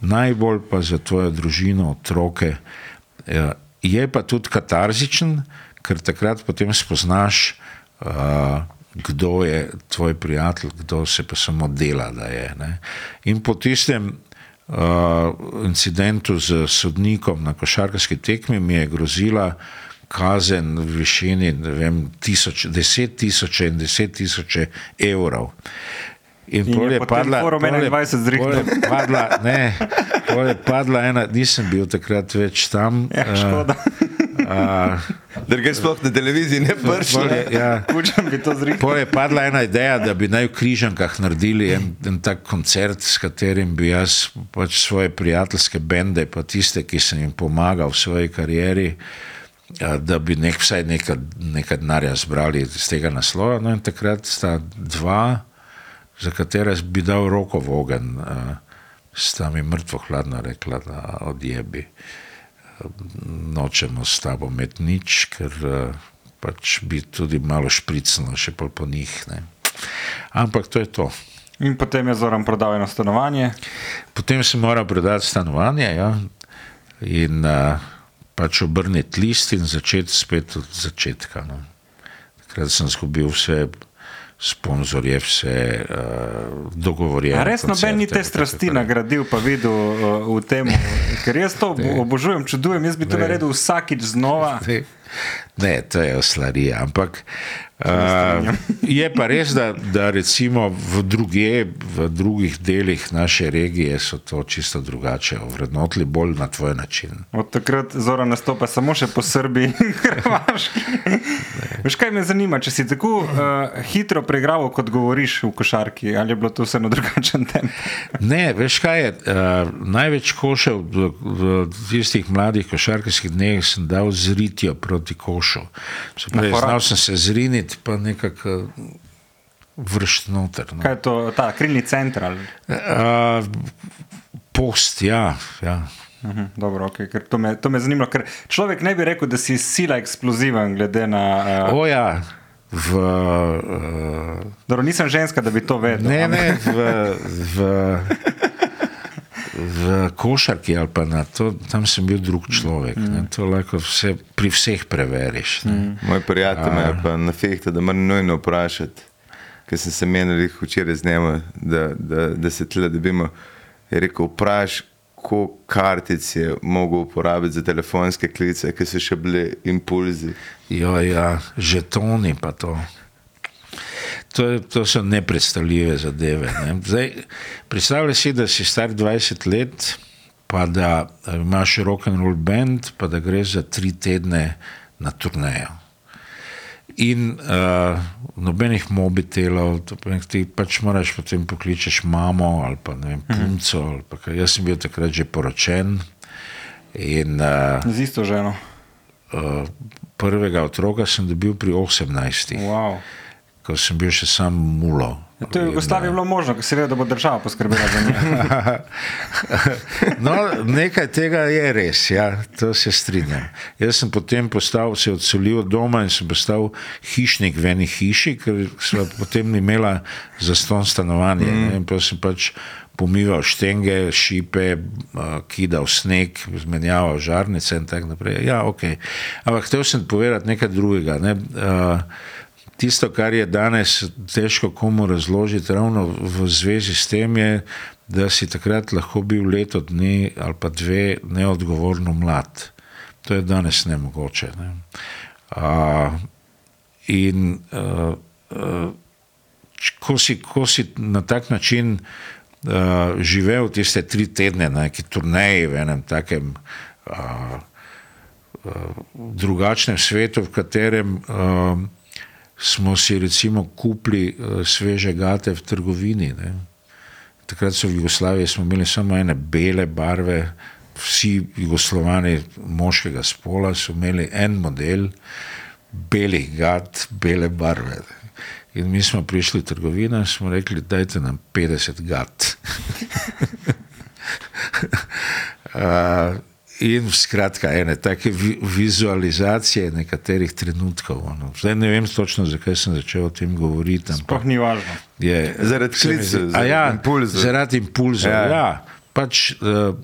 najbolj pa za tvojo družino, otroke. Uh, je pa tudi katarzičen, ker takrat potem spoznaš, kdo je tvoj prijatelj, kdo se pa samo dela, da je. Ne? In po tistem uh, incidentu z sodnikom na košarkarski tekmi mi je grozila kazen v višini ne vem, tisoč, deset tisoč in deset tisoč evrov. In, In pol je potem Forum pol je- 21 zrihtal. pol je padla, ne, pol je padla ena, nisem bil takrat več tam. Ja, škoda. Uh, Da ga sploh na televiziji ne prši. Je- ja. Kučem bi to zrikel. Pol je padla ena ideja, da bi naj v Križankah naredili en, en tak koncert, s katerim bi jaz pač svoje prijateljske bende, pa tiste, ki sem jim pomagal v svoji karieri, a, da bi nek, vsaj nekaj, nekaj denarja zbrali iz tega naslova. No in takrat sta dva, za katere bi dal roko v ogen, sta mi mrtvo hladno rekla, da odjebi. Nočemo s tabo imeti nič, ker pač bi tudi malo špricnilo, še pol po njih. Ne. Ampak to je to. In potem je Zoran prodal eno stanovanje. Potem sem moral prodati stanovanje ja, in uh, pač obrniti list in začeti spet od začetka. No. Takrat sem izgubil vse sponzorje, vse uh, dogovorjene. A res noben ni te strasti nagradil, pa videl uh, v tem, ker jaz to obo- obožujem, čudujem, jaz bi to naredil vsakič znova. Ne, Ne, to je oslarija. Ampak uh, je pa res, da, da recimo v, druge, v drugih delih naše regije so to čisto drugače, ovrednotili bolj na tvoj način. Od takrat Zoran nastopa samo še po Srbiji in Hrvaški. Veš kaj me zanima, če si tako uh, hitro preigral, kot govoriš v košarki, ali je bilo to vseeno drugačen tempo? Ne, veš kaj je, uh, največ košev v, v tistih mladih košarkarskih dneh sem dal z ritjo proti košu. Se pravi, korak. znal sem se zriniti, pa nekako vršiti noter. No. Kaj je to, ta krilni center? Ali? Uh, post, ja. ja. Mhm, dobro, okay, ker to me, to me zanima, ker človek ne bi rekel, da si sila eksploziven, glede na. Uh, O ja, v, uh, dobro, nisem ženska, da bi to vedel. ne, ne, v, v, v košarki ali pa na to, tam sem bil drug človek. Ne, to lahko vse, pri vseh preveriš. Ne. Moj prijatelj me je pa na fehta, da moram nujno vprašati, ker sem se menil včeraj z njim, da, da, da se tle dobimo. Je rekel, vpraš, koliko kartic je mogel uporabiti za telefonske klice, ker so še bili impulzi. Jo, ja, žetoni pa to. To, je, to so nepredstavljive zadeve. Ne. Zdaj, predstavljaj si, da si star 20 let, pa da imaš rock and roll band, pa da greš za tri tedne na turnejo. In uh, nobenih mobitelov, ti pač moraš potem pokličeš mamo ali pa ne vem, punco. ali Pa, jaz sem bil takrat že poročen in uh, Z isto ženo. uh, prvega otroka sem dobil pri 18, Wow. Ko sem bil še sam mulo. Ja, to je v Jugoslaviji bilo možno, ker se ve, da bo država poskrbela za njih. No, nekaj tega je res, ja, to se strinjam. Jaz sem potem postal, se odselil od doma in sem postal hišnik v eni hiši, ker smo potem imela zaston stanovanje. Mm. In pa sem pač pomival štenge, šipe, uh, kidal sneg, zmenjaval žarnice in tako naprej. Ja, ok. Ampak hotel sem povedati nekaj drugega. Ne? Uh, Tisto, kar je danes težko komu razložiti, ravno v zvezi s tem, je, da si takrat lahko bil leto dni ali pa dve neodgovorno mlad. To je danes nemogoče. Ne. Uh, in uh, uh, ko, si, ko si na tak način uh, živel tiste tri tedne na neki turneji v enem takem. Uh, drugačnem svetu, v katerem uh, smo si recimo kupili uh, sveže gate v trgovini. Ne. Takrat so v Jugoslaviji imeli samo ene bele barve, vsi jugoslovani moškega spola so imeli en model belih gat, bele barve. In mi smo prišli v trgovino in smo rekli, dajte nam 50 gat. uh, In skratka, ene take vi vizualizacije nekaterih trenutkov. Ono. Zdaj ne vem točno, zakaj sem začel o tem govoriti. ampak Sploh ni važno. Je, Zaradi se mi klicev, zdi- A zaradi ja, impulzov. Zaradi impulzov. Ja. Ja. Pač, uh,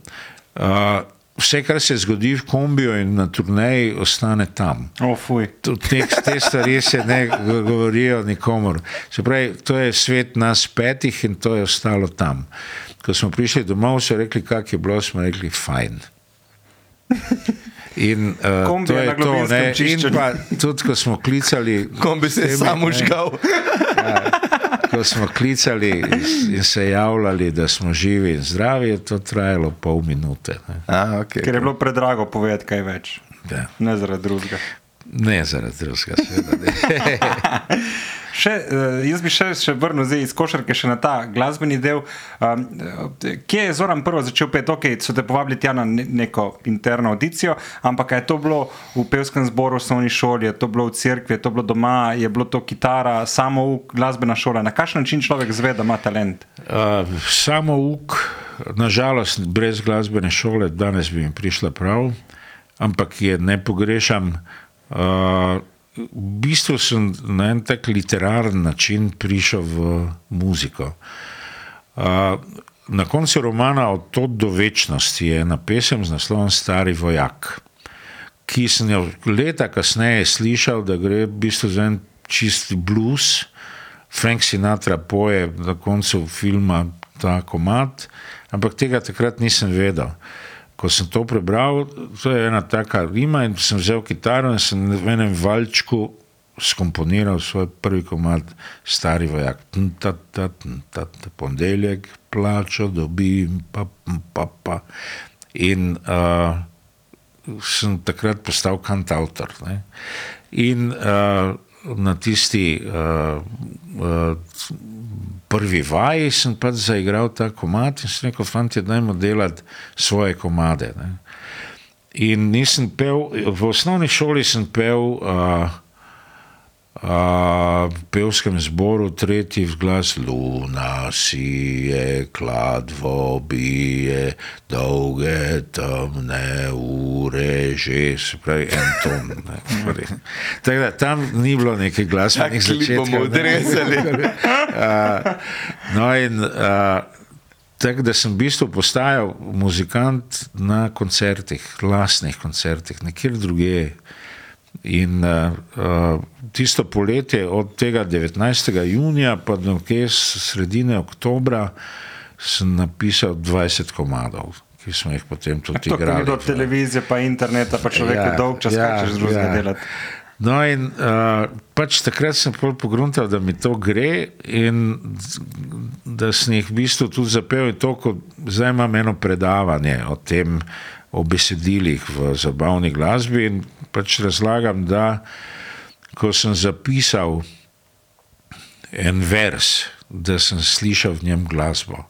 uh, vse, kar se zgodi v kombiju in na turneji, ostane tam. O, fuj. To- Te, te stvari se ne go- govorijo nikomor. Se pravi, to je svet nas petih in to je ostalo tam. Ko smo prišli domov, so rekli, kak je bilo, smo rekli, fajn. In uh, Kombi to je na to. globinskem Ne? In čiščenju. pa tudi, ko smo klicali. Kombi se je samo žgal. Ko smo klicali in- se javljali, da smo živi in zdravi, je to trajalo pol minute. Ne. A, okay. Ker je bilo predrago povedati kaj več. Ja. Ne zaradi drugega. Ne zaradi drugega, seveda. Še, eh, jaz bi še, še vrnil zdaj iz košarke še na ta glasbeni del. Um, kje je Zoran prvo začel peti? Ok, so te povabili tja na ne- neko interno audicijo, ampak je to bilo v pevskem zboru, v osnovni šoli, je to bilo v cerkvi, je to bilo doma, je bilo to kitara, samo uk, glasbena šola. Na kakšen način človek zve, da ima talent? Uh, samo uk, nažalost, brez glasbene šole, danes bi mi prišla prav, ampak je ne pogrešam. Uh, v bistvu sem na en tak literaren način prišel v muziko. Uh, na koncu romana Od tod do večnosti je ena pesem z naslovom Stari vojak, ki sem jo leta kasneje slišal, da gre v bistvu za en čisti blues. Frank Sinatra poje na koncu filma ta komat, ampak tega takrat nisem vedel. Ko sem to prebral, to je ena taka rima in sem vzel kitaro in sem v enem valčku skomponiral svoj prvi komad, stari vojak. Ponedeljek, plačo dobim, pa, pa, pa. In uh, sem takrat postal kantautor. Ne. In uh, na tisti uh, uh, prvi vaji sem pač zaigral ta komat in sem rekel, fanti, dajmo delati svoje komade. Ne. In nisem pel, v osnovni šoli sem pel. Uh, v pevskem zboru tretji glas, luna si je, kladvo bije, dolge temne ure, že se pravi en ton. ne. Tako da tam ni bilo nekaj glasbenih Tak klip bomo začetkov. ne. odrezali. Uh, no in uh, tako da sem v bistvu postajal muzikant na koncertih, lastnih koncertih, nekjer drugje. In uh, tisto poletje, od tega 19. junija pa do sredine oktobra, sem napisal 20 komadov, ki smo jih potem tudi To, ko ni igrali. do televizije, pa interneta, pa človek ja, dolg čas, ja, kaj češ drugega ja. delati. No, in uh, pač takrat sem pol pogruntal, da mi to gre, in da sem jih v bistvu tudi zapel. In to, ko zdaj imam eno predavanje o tem, o besedilih v zabavni glasbi, in pač razlagam, da ko sem zapisal en vers, da sem slišal v njem glasbo.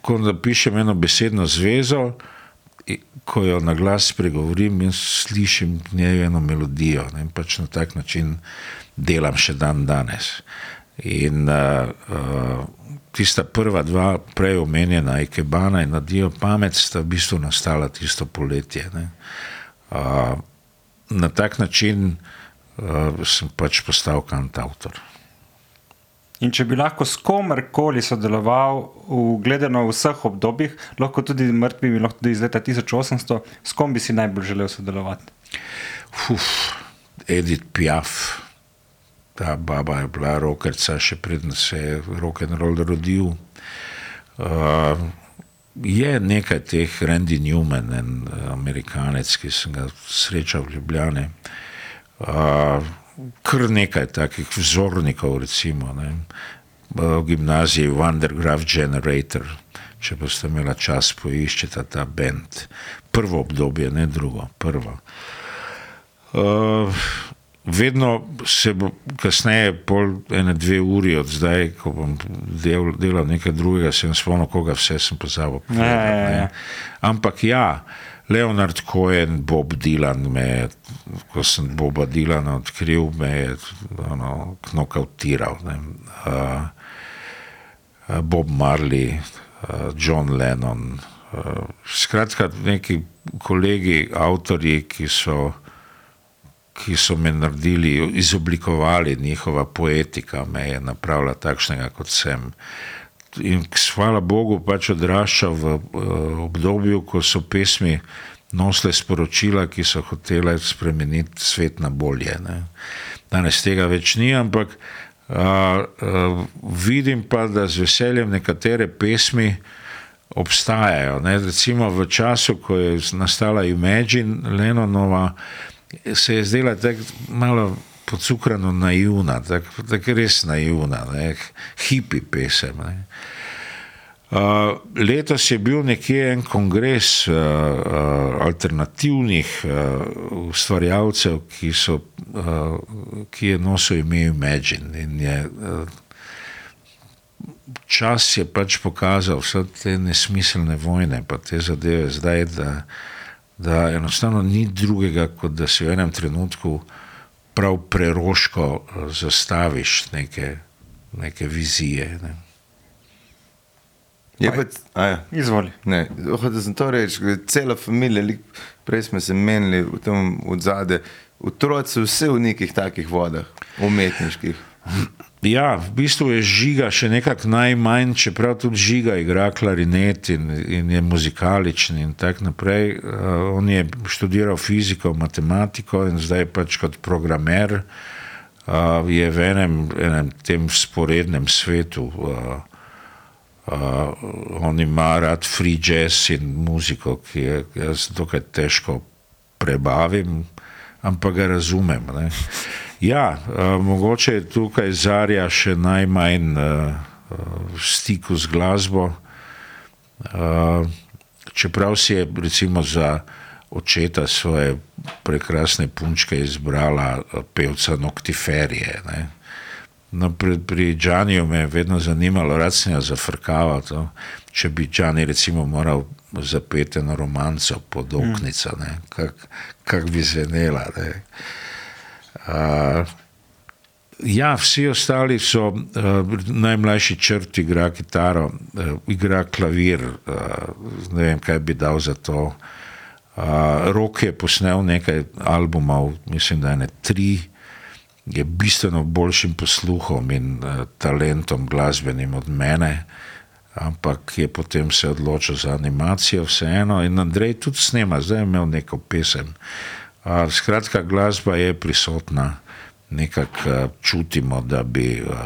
Ko napišem eno besedno zvezo, ko jo na glas pregovorim in slišim v njej eno melodijo. Ne, in pač na tak način delam še dan danes. In uh, uh, tista prva dva, prej omenjena, Ikebana in Nadijo pamet, sta v bistvu nastala tisto poletje. Ne. Uh, na tak način uh, sem pač postal kantautor. In če bi lahko s komerkoli sodeloval, v, gledano v vseh obdobjih, lahko tudi mrtvimi, lahko tudi iz leta 1800, s kom bi si najbolj želel sodelovati? Uf, Edith Piaf, ta baba je bila rokerca, še preden se je rock and roll rodil. Uh, je nekaj teh, Randy Newman, en eh, amerikanec, ki sem ga srečal v Ljubljani. Uh, kar nekaj takih vzornikov, recimo ne. v gimnaziji Wondergraph Generator, če boste imeli čas, poiščete ta bend. Prvo obdobje, ne drugo, prvo. Uh, vedno se bo kasneje, pol ene dve uri od zdaj, ko bom del, delal nekaj drugega, se ne spomnim, koga vse sem pozabil. povedati, Ja, ja, ja. ne. Ampak ja, Leonard Cohen, Bob Dylan, me, ko sem Boba Dylana odkril, me je ono, knokautiral. ne. Uh, Bob Marley, uh, John Lennon. Uh, skratka, neki kolegi, avtorji, ki so ki so me naredili, izoblikovali, njihova poetika me je napravila takšnega, kot sem. In hvala Bogu, pač odraščal v uh, obdobju, ko so pesmi nosile sporočila, ki so hotele spremeniti svet na bolje. Ne. Danes tega več ni, ampak uh, uh, vidim pa, da z veseljem nekatere pesmi obstajajo. Ne. Recimo v času, ko je nastala Imagine Lennonova, se je zdela tako malo pocukrano naivna, tako tak res naivna, ne, hipi pesem. Ne. Uh, letos je bil nekje en kongres uh, uh, alternativnih uh, ustvarjalcev, ki, so, uh, ki je nosil ime Imagine. In je, uh, čas je pač pokazal vse te nesmiselne vojne, pa te zadeve zdaj, da, da enostavno ni drugega, kot da si v enem trenutku prav preroško uh, zastaviš neke, neke vizije. Ne. Je pa, a ja. Izvoli. Ne, hotel sem to reči, da je cela familija, lik- prej smo se menili v tem odzade, otroci so vse v nekih takih vodah, umetniških. Ja, v bistvu je žiga še nekako najmanj, čeprav tudi žiga igra klarinet in, in je muzikaličen in tako naprej. Uh, on je študiral fiziko, matematiko in zdaj pač kot programer uh, je v enem, enem tem sporednem svetu. Uh, Uh, on ima rad free jazz in muziko, ki je jaz dokaj težko prebavim, ampak ga razumem. Ne. Ja, uh, mogoče je tukaj Zarja še najmanj uh, v stiku z glasbo. Uh, čeprav si je recimo za očeta svoje prekrasne punčke izbrala pevca Noctiferije. Ne. No, pri, pri Džaniju me je vedno zanimalo, rad sem jo zafrkaval. To, če bi Džani recimo moral zapeti eno romanco pod oknico, kako kak bi zvenela. ne. Uh, ja, vsi ostali so, uh, najmlajši črt igra kitaro, uh, igra klavir, uh, ne vem, kaj bi dal za to. Uh, Rok je posnel nekaj albumov, mislim, da je ne tri je bistveno boljšim posluhom in uh, talentom glasbenim od mene, ampak je potem se odločil za animacijo, vseeno. In Andrej tudi snema, zdaj je imel neko pesem. Uh, skratka, glasba je prisotna, nekako uh, čutimo, da bi. Uh,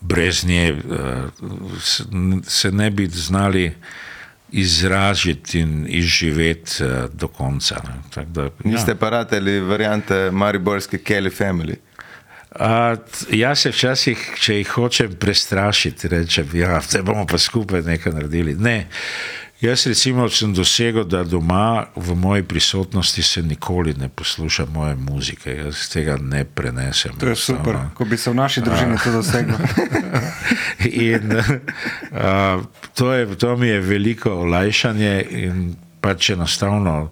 Brez nje uh, se ne bi znali izražiti in izživeti uh, do konca. ne. Tako Da, Niste pa rateli variante Mariborske Kelly Family. A, jaz se včasih, če jih hočem prestrašiti, rečem, da ja, bomo pa skupaj nekaj naredili. Ne. Jaz recimo sem dosegel, da doma v moji prisotnosti se nikoli ne posluša moje muzike. Jaz tega ne prenesem. To je super, enostavno. ko bi se v naši družini to doseglo. In uh, to, je, to mi je veliko olajšanje in pač enostavno.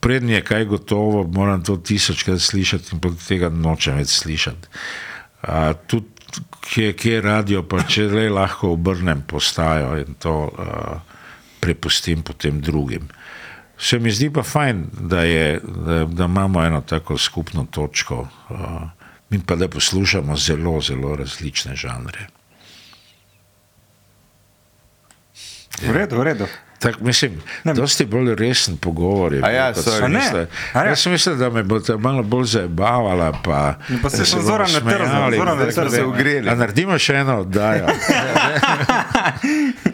Prednje je kaj gotovo, moram to tisočkrat slišati in potem tega nočem več slišati. Uh, tudi kje, je radio, pa če le lahko obrnem postajo in to uh, prepustim potem drugim. Se mi zdi pa fajn, da, je, da, da imamo eno tako skupno točko uh, in pa da poslušamo zelo, zelo različne žanre. V redu, v redu. Tak, mislim, dosti bolj resen pogovor je. Ja, bil, sorry. A ja. Jaz sem mislil, da me boste malo bolj zabavala. Pa, pa se da Zoran natrznil, smejali. Zoran Zdaj natrznil. smo Se ogreli. A naredimo še eno oddajo.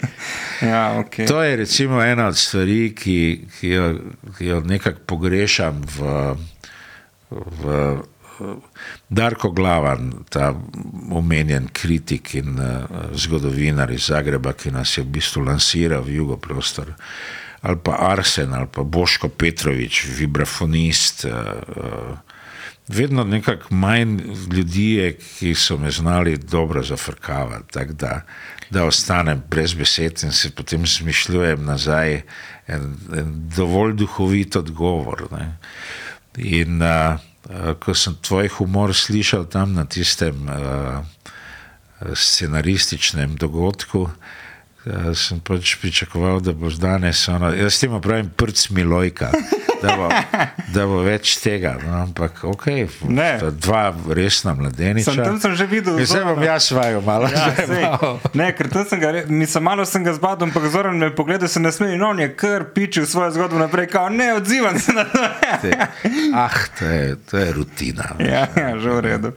Ja, okay. To je recimo ena od stvari, ki, ki, jo, ki jo nekako pogrešam v, v Darko Glavan, ta omenjen kritik in uh, zgodovinar iz Zagreba, ki nas je v bistvu lansiral v jugoprostor. Ali pa Arsen, ali pa Boško Petrovič, vibrafonist. Uh, vedno nekako manj ljudi je, ki so me znali dobro zafrkavati. tako Da, da ostanem brez besed in se potem zmišljujem nazaj en, en dovolj duhovit odgovor. Ne. In uh, uh, ko sem tvoj humor slišal tam na tistem uh, scenarističnem dogodku, uh, sem pač pričakoval, da boš danes, ono, jaz ti pravim, prc Milojka. Da bo, da bo več tega, no, ampak ok, Ne. dva resna mladeniča. Sem, tam sem že videl. Zdaj bom jaz vajo malo. Ja, sej. malo. ne, ker to sem ga, mislim, malo sem ga zbadal, ampak Zoran me pogledal, se ne smeji, no, on je kar pičil svojo zgodbo naprej, kao ne odzivam se na to. Ah, to je, to je rutina. Ja, ja, že v redu.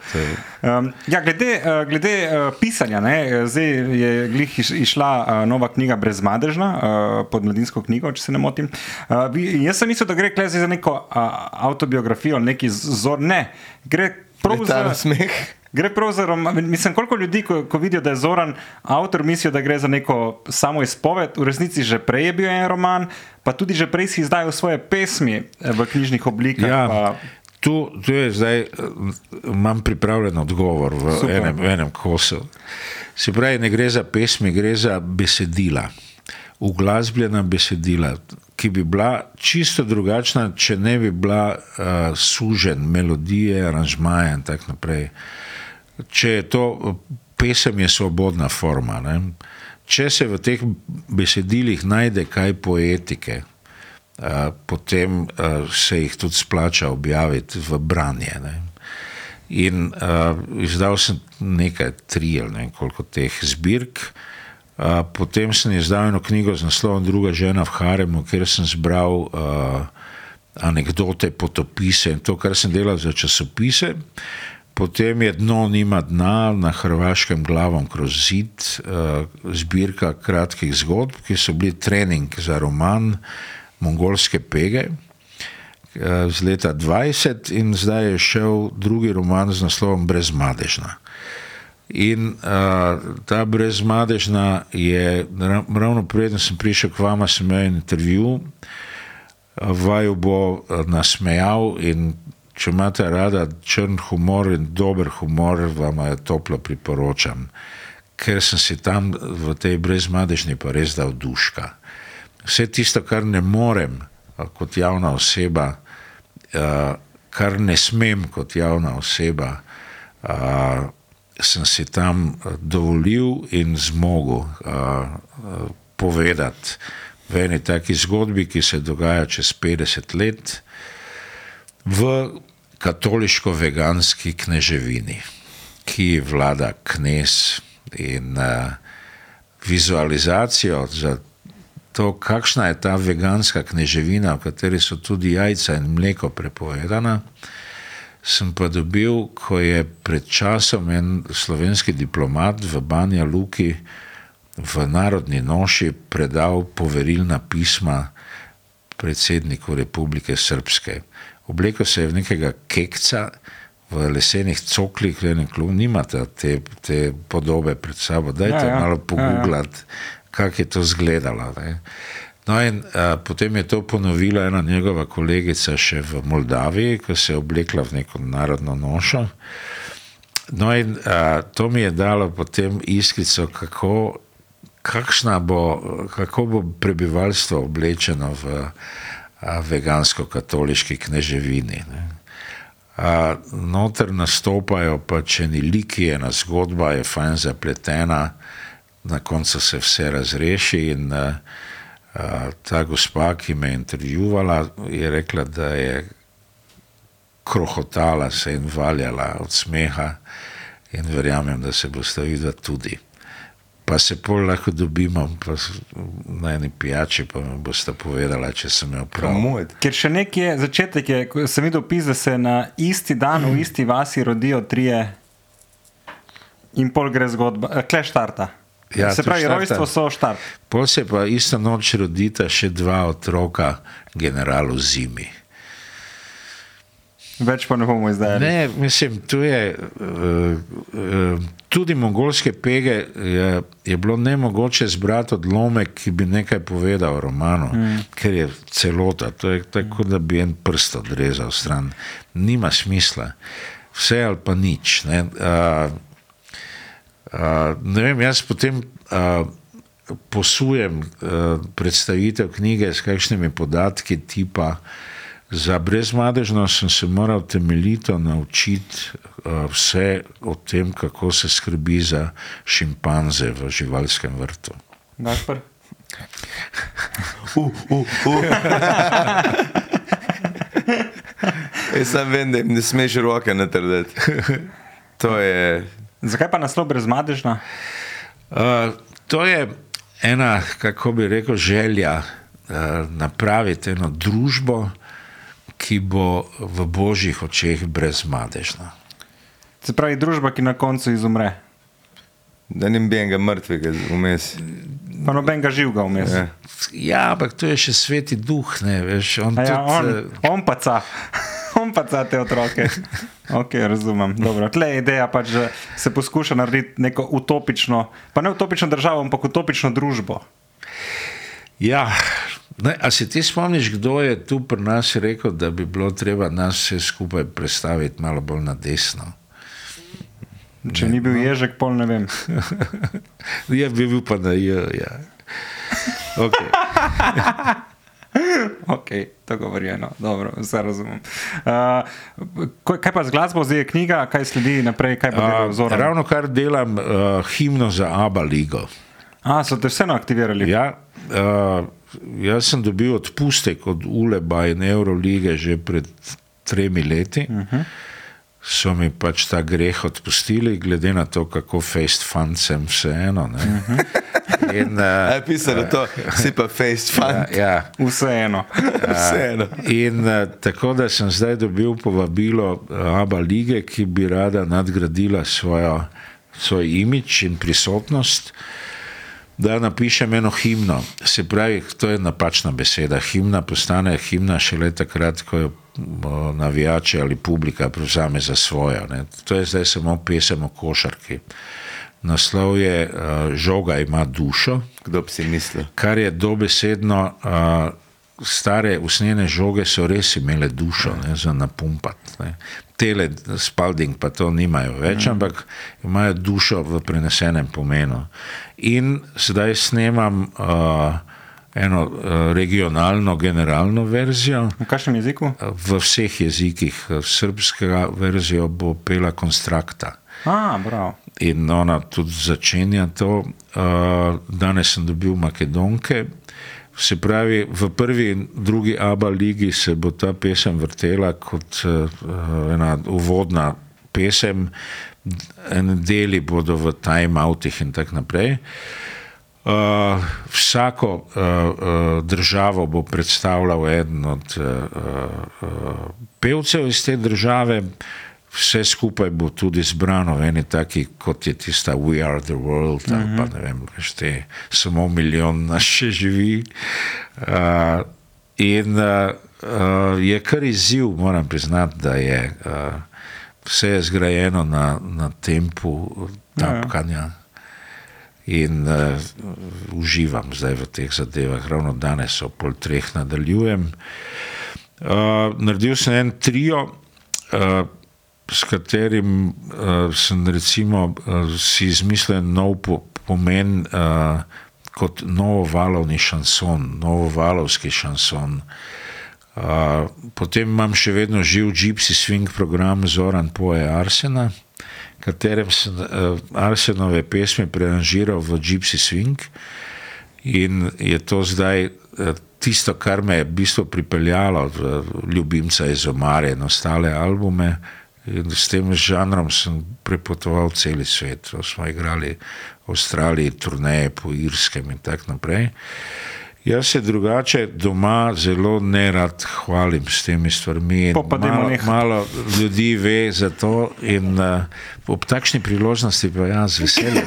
Um, ja, glede uh, glede uh, pisanja, ne, eh, zdaj je glih iš, išla uh, nova knjiga Brezmadežna uh, pod mladinsko knjigo, če se ne motim. Uh, jaz sem mislil, da gre klezi za neko uh, avtobiografijo, neki zor. Ne, gre prav za. smeh. Gre prav za roman. Mislim, koliko ljudi, ko, ko vidijo, da je Zoran avtor, mislijo, da gre za neko samo izpoved. V resnici že prej je bil en roman, pa tudi že prej si izdajal svoje pesmi eh, v knjižnih oblikah. Ja, pa... tu, tu je zdaj, imam pripravljen odgovor v Super. enem, v enem kosu. Se pravi, ne gre za pesmi, gre za besedila, uglasbljena besedila, ki bi bila čisto drugačna, če ne bi bila uh, sužen, melodije, aranžmaje in tako naprej. Če je to pesem, je svobodna forma. Ne? Če se v teh besedilih najde kaj poetike, Uh, potem uh, se jih tudi splača objaviti v branje. Ne. In uh, izdal sem nekaj, tri ali ne koliko teh zbirk. Uh, potem sem izdal eno knjigo z naslovom Druga žena v Haremu, kjer sem zbral uh, anekdote, potopise in to, kar sem delal za časopise. Potem je dno nima dna na hrvaškem glavom kroz zid, uh, zbirka kratkih zgodb, ki so bili trening za roman mongolske pege z leta 20 in zdaj je šel drugi roman z naslovom Brezmadežna. In uh, ta brezmadežna je, ravno preden sem prišel k vama, sem imel intervju, vaju bo nasmejal in če imate rada črn humor in dober humor, vam jo toplo priporočam, ker sem si tam v tej brezmadežni pa res dal duška vse tisto, kar ne morem kot javna oseba, kar ne smem kot javna oseba, sem si tam dovolil in zmogel povedati v eni taki zgodbi, ki se dogaja čez 50 let v katoliško-veganski kneževini, ki vlada knez in vizualizacijo za to, kakšna je ta veganska kneževina, v kateri so tudi jajca in mleko prepovedana, sem pa dobil, ko je pred časom en slovenski diplomat v Banja Luki v narodni noši predal poverilna pisma predsedniku Republike Srpske. Oblekel se je v nekega kekca, v lesenih coklih, v enem klubu, nimate te, te podobe pred sabo, dajte ja, ja. malo pogooglati. Ja, ja kako je to izgledalo. No, in a, potem je to ponovila ena njegova kolegica še v Moldaviji, ko se je oblekla v neko narodno nošo. No, in a, to mi je dalo potem iskrico, kako, bo, kako bo prebivalstvo oblečeno v vegansko-katoliški kneževini. Ne. A, noter nastopajo pa če ni liki, ena zgodba je fajn zapletena na koncu se vse razreši. In, uh, ta gospa, ki me je intervjuvala, je rekla, da je krohotala se in valjala od smeha, in verjamem, da se bo stavila tudi. Pa se pol lahko dobimo na eni pijači, pa mi boste povedali, če sem jo prav. Ker še nekje začetek je, ko sem videl opis, da se na isti dan v isti vasi rodijo trije in pol gre zgodba, kleštarta. Ja, se pravi, rojstvo so štart. Pol se pa isto noč rodita še dva otroka, generalu zimi. Več pa ne bomo izdajali. Ne, mislim, tu je uh, uh, tudi mongolske pege, je, je bilo ne mogoče zbrati odlomek, ki bi nekaj povedal o romanu, mm. ker je celota, to je tako, da bi en prst odrezal stran. Nima smisla, vse ali pa nič. Ne, uh, Uh, ne vem, jaz potem uh, posujem uh, predstavitev knjige s kakšnimi podatki, tipa za brezmadežno sem se moral temeljito naučiti uh, vse o tem, kako se skrbi za šimpanze v živalskem vrtu. Gašpar? Uh, uh, uh. Jaz sem vem, da jim ne smeš roke natrdeti. To je Zakaj pa naslov brezmadežna? Uh, to je ena, kako bi rekel, želja uh, napraviti eno družbo, ki bo v božjih očeh brezmadežna. Se pravi, družba, ki na koncu izumre. Da ni nobenega mrtvega vmes. Pa nobenega živega vmes. Ja. ja, ampak to je še sveti duh, ne veš. On, ja, tudi, on, on pa ca. On pa za te otroke. Ok, razumem. Dobro. Tle je ideja, pač, da se poskuša narediti neko utopično, pa ne utopično državo, ampak utopično družbo. Ja, ne, a se ti spomniš, kdo je tu pri nas rekel, da bi bilo treba nas vse skupaj predstaviti malo bolj na desno? Če ni bil ježek, pol ne vem. Je bil pa na J. Ja. Okay. ok, to govorjeno, dobro, vse razumem. Uh, kaj pa z glasbo, zdaj je knjiga, kaj sledi naprej, kaj pa delajo vzor? Ravno kar delam uh, himno za Abba Ligo. A, so te vseeno aktivirali? Ja, uh, jaz sem dobil odpustek od Uleba in Eurolige že pred tremi leti. Uh -huh. So mi pač ta greh odpustili, glede na to, kako face fund sem vseeno. Uh -huh. In, uh, je pisalo to, si pa face fund. Ja, ja. Vseeno. Vseeno. In uh, tako da sem zdaj dobil povabilo Abba lige, ki bi rada nadgradila svojo, svoj imič in prisotnost. Da napišem eno himno. Se pravi, to je napačna beseda. Himna postane himna šele takrat, ko jo navijači ali publika prevzame za svojo. Ne. To je zdaj samo pesem o košarki. Naslov je uh, Žoga ima dušo. Kdo bi si mislil? Kar je dobesedno, uh, stare usnjene žoge so res imele dušo ne, za napumpati. Tele, spalding pa to nimajo več, mm. ampak imajo dušo v prenesenem pomenu. In zdaj snemam uh, eno uh, regionalno, generalno verzijo. V kakšnem jeziku? V vseh jezikih. Srpska verzija bo pela konstrakta. A, bravo. In ona tudi začenja to. Uh, danes sem dobil Makedonke. Se pravi, v prvi in drugi ABA ligi se bo ta pesem vrtela kot uh, ena uvodna pesem, en deli bodo v time-outih in tako naprej. Uh, vsako uh, uh, državo bo predstavljal eden od uh, uh, pevcev iz te države, vse skupaj bo tudi zbrano v eni taki, kot je tista We Are the World, ali pa ne vem, šte samo milijon nas še živi. Uh, in uh, uh, je kar izziv, moram priznati, da je uh, vse je zgrajeno na, na tempu tapkanja. In uh, uživam zdaj v teh zadevah, ravno danes, ob pol treh nadaljujem. Uh, naredil sem en trio, uh, s katerim uh, sem recimo, uh, si izmislil nov po, pomen uh, kot novovalovni šanson, novovalovski šanson. Uh, potem imam še vedno živ Gypsy Swing program Zoran Poe Arsena katerem sem uh, Arsenove pesmi preanžiral v Gypsy Swing. In je to zdaj uh, tisto, kar me je v bistvu pripeljalo Ljubimca iz Omare in ostale albume. In s tem žanrom sem prepotoval cel svet. Smo igrali v Avstraliji, turneje po Irskem in tako naprej. Jaz se drugače doma zelo ne rad hvalim s temi stvarmi. Malo, malo ljudi ve za to in uh, ob takšni priložnosti pa jaz z veseljem,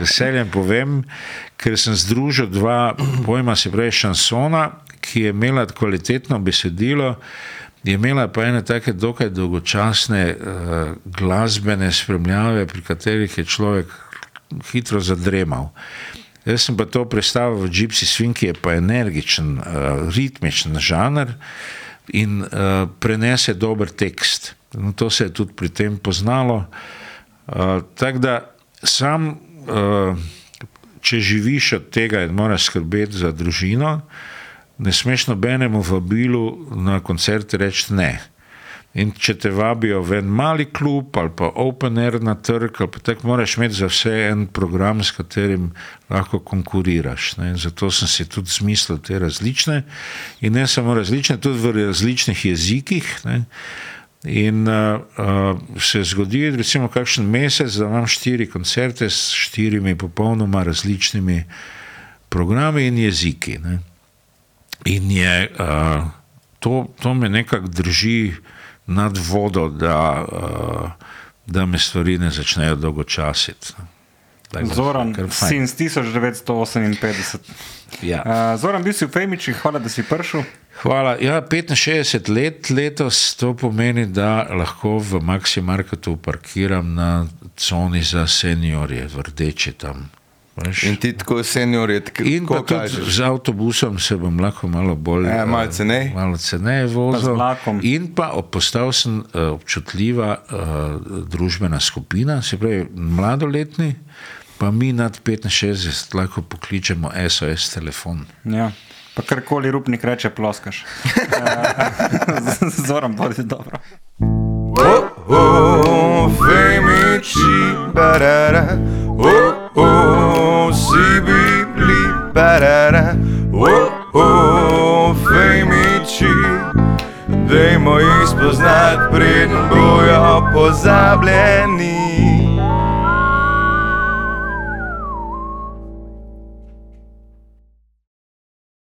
veseljem povem, ker sem združil dva pojma, se pravi šansona, ki je imela kvalitetno besedilo, je imela pa ene take dokaj dolgočasne uh, glasbene spremljave, pri katerih je človek hitro zadremal. Jaz sem pa to predstavil v Gypsy Swing, ki je pa energičen, uh, ritmičen žanr in uh, prenese dober tekst. No, to se je tudi pri tem poznalo. Uh, Tako da sam, uh, če živiš od tega in moraš skrbeti za družino, ne smeš nobenemu vabilu na koncert reči ne. In če te vabijo v en mali klub ali pa open air na trg, tako, moraš imeti za vse en program, s katerim lahko konkuriraš. Ne. Zato sem si tudi zmislil te različne in ne samo različne, tudi v različnih jezikih. Ne. In uh, uh, se zgodi, recimo, kakšen mesec, da imam štiri koncerte s štirimi popolnoma različnimi programi in jeziki. Ne. In je, uh, to, to me nekako drži nad vodo, da, uh, da me stvari ne začnejo dolgočasiti. Zoran, sin 1958. Ja. Uh, Zoran, bil si v Femiči, hvala, da si prišel. Hvala. Ja, 65 let letos, to pomeni, da lahko v Maxi Marketu parkiram na coni za seniorje, v rdeči tam. Veš? In ti tako senior je, tako In pa tudi kažeš. z avtobusom se bom lahko malo bolj. Ja, malo eh, ceneje. Malo ceneje vozil. In pa postal sem uh, občutljiva uh, družbena skupina, se pravi mladoletni, pa mi nad 65 lahko pokličemo SOS telefon. Ja. Pa karkoli rupnik reče, ploskaš. Zoran, bodi dobro. Oh, femici, barara, oh, oh, si bibli, barara, oh, oh, femici, dajmo jih spoznati, preden bojo pozabljeni.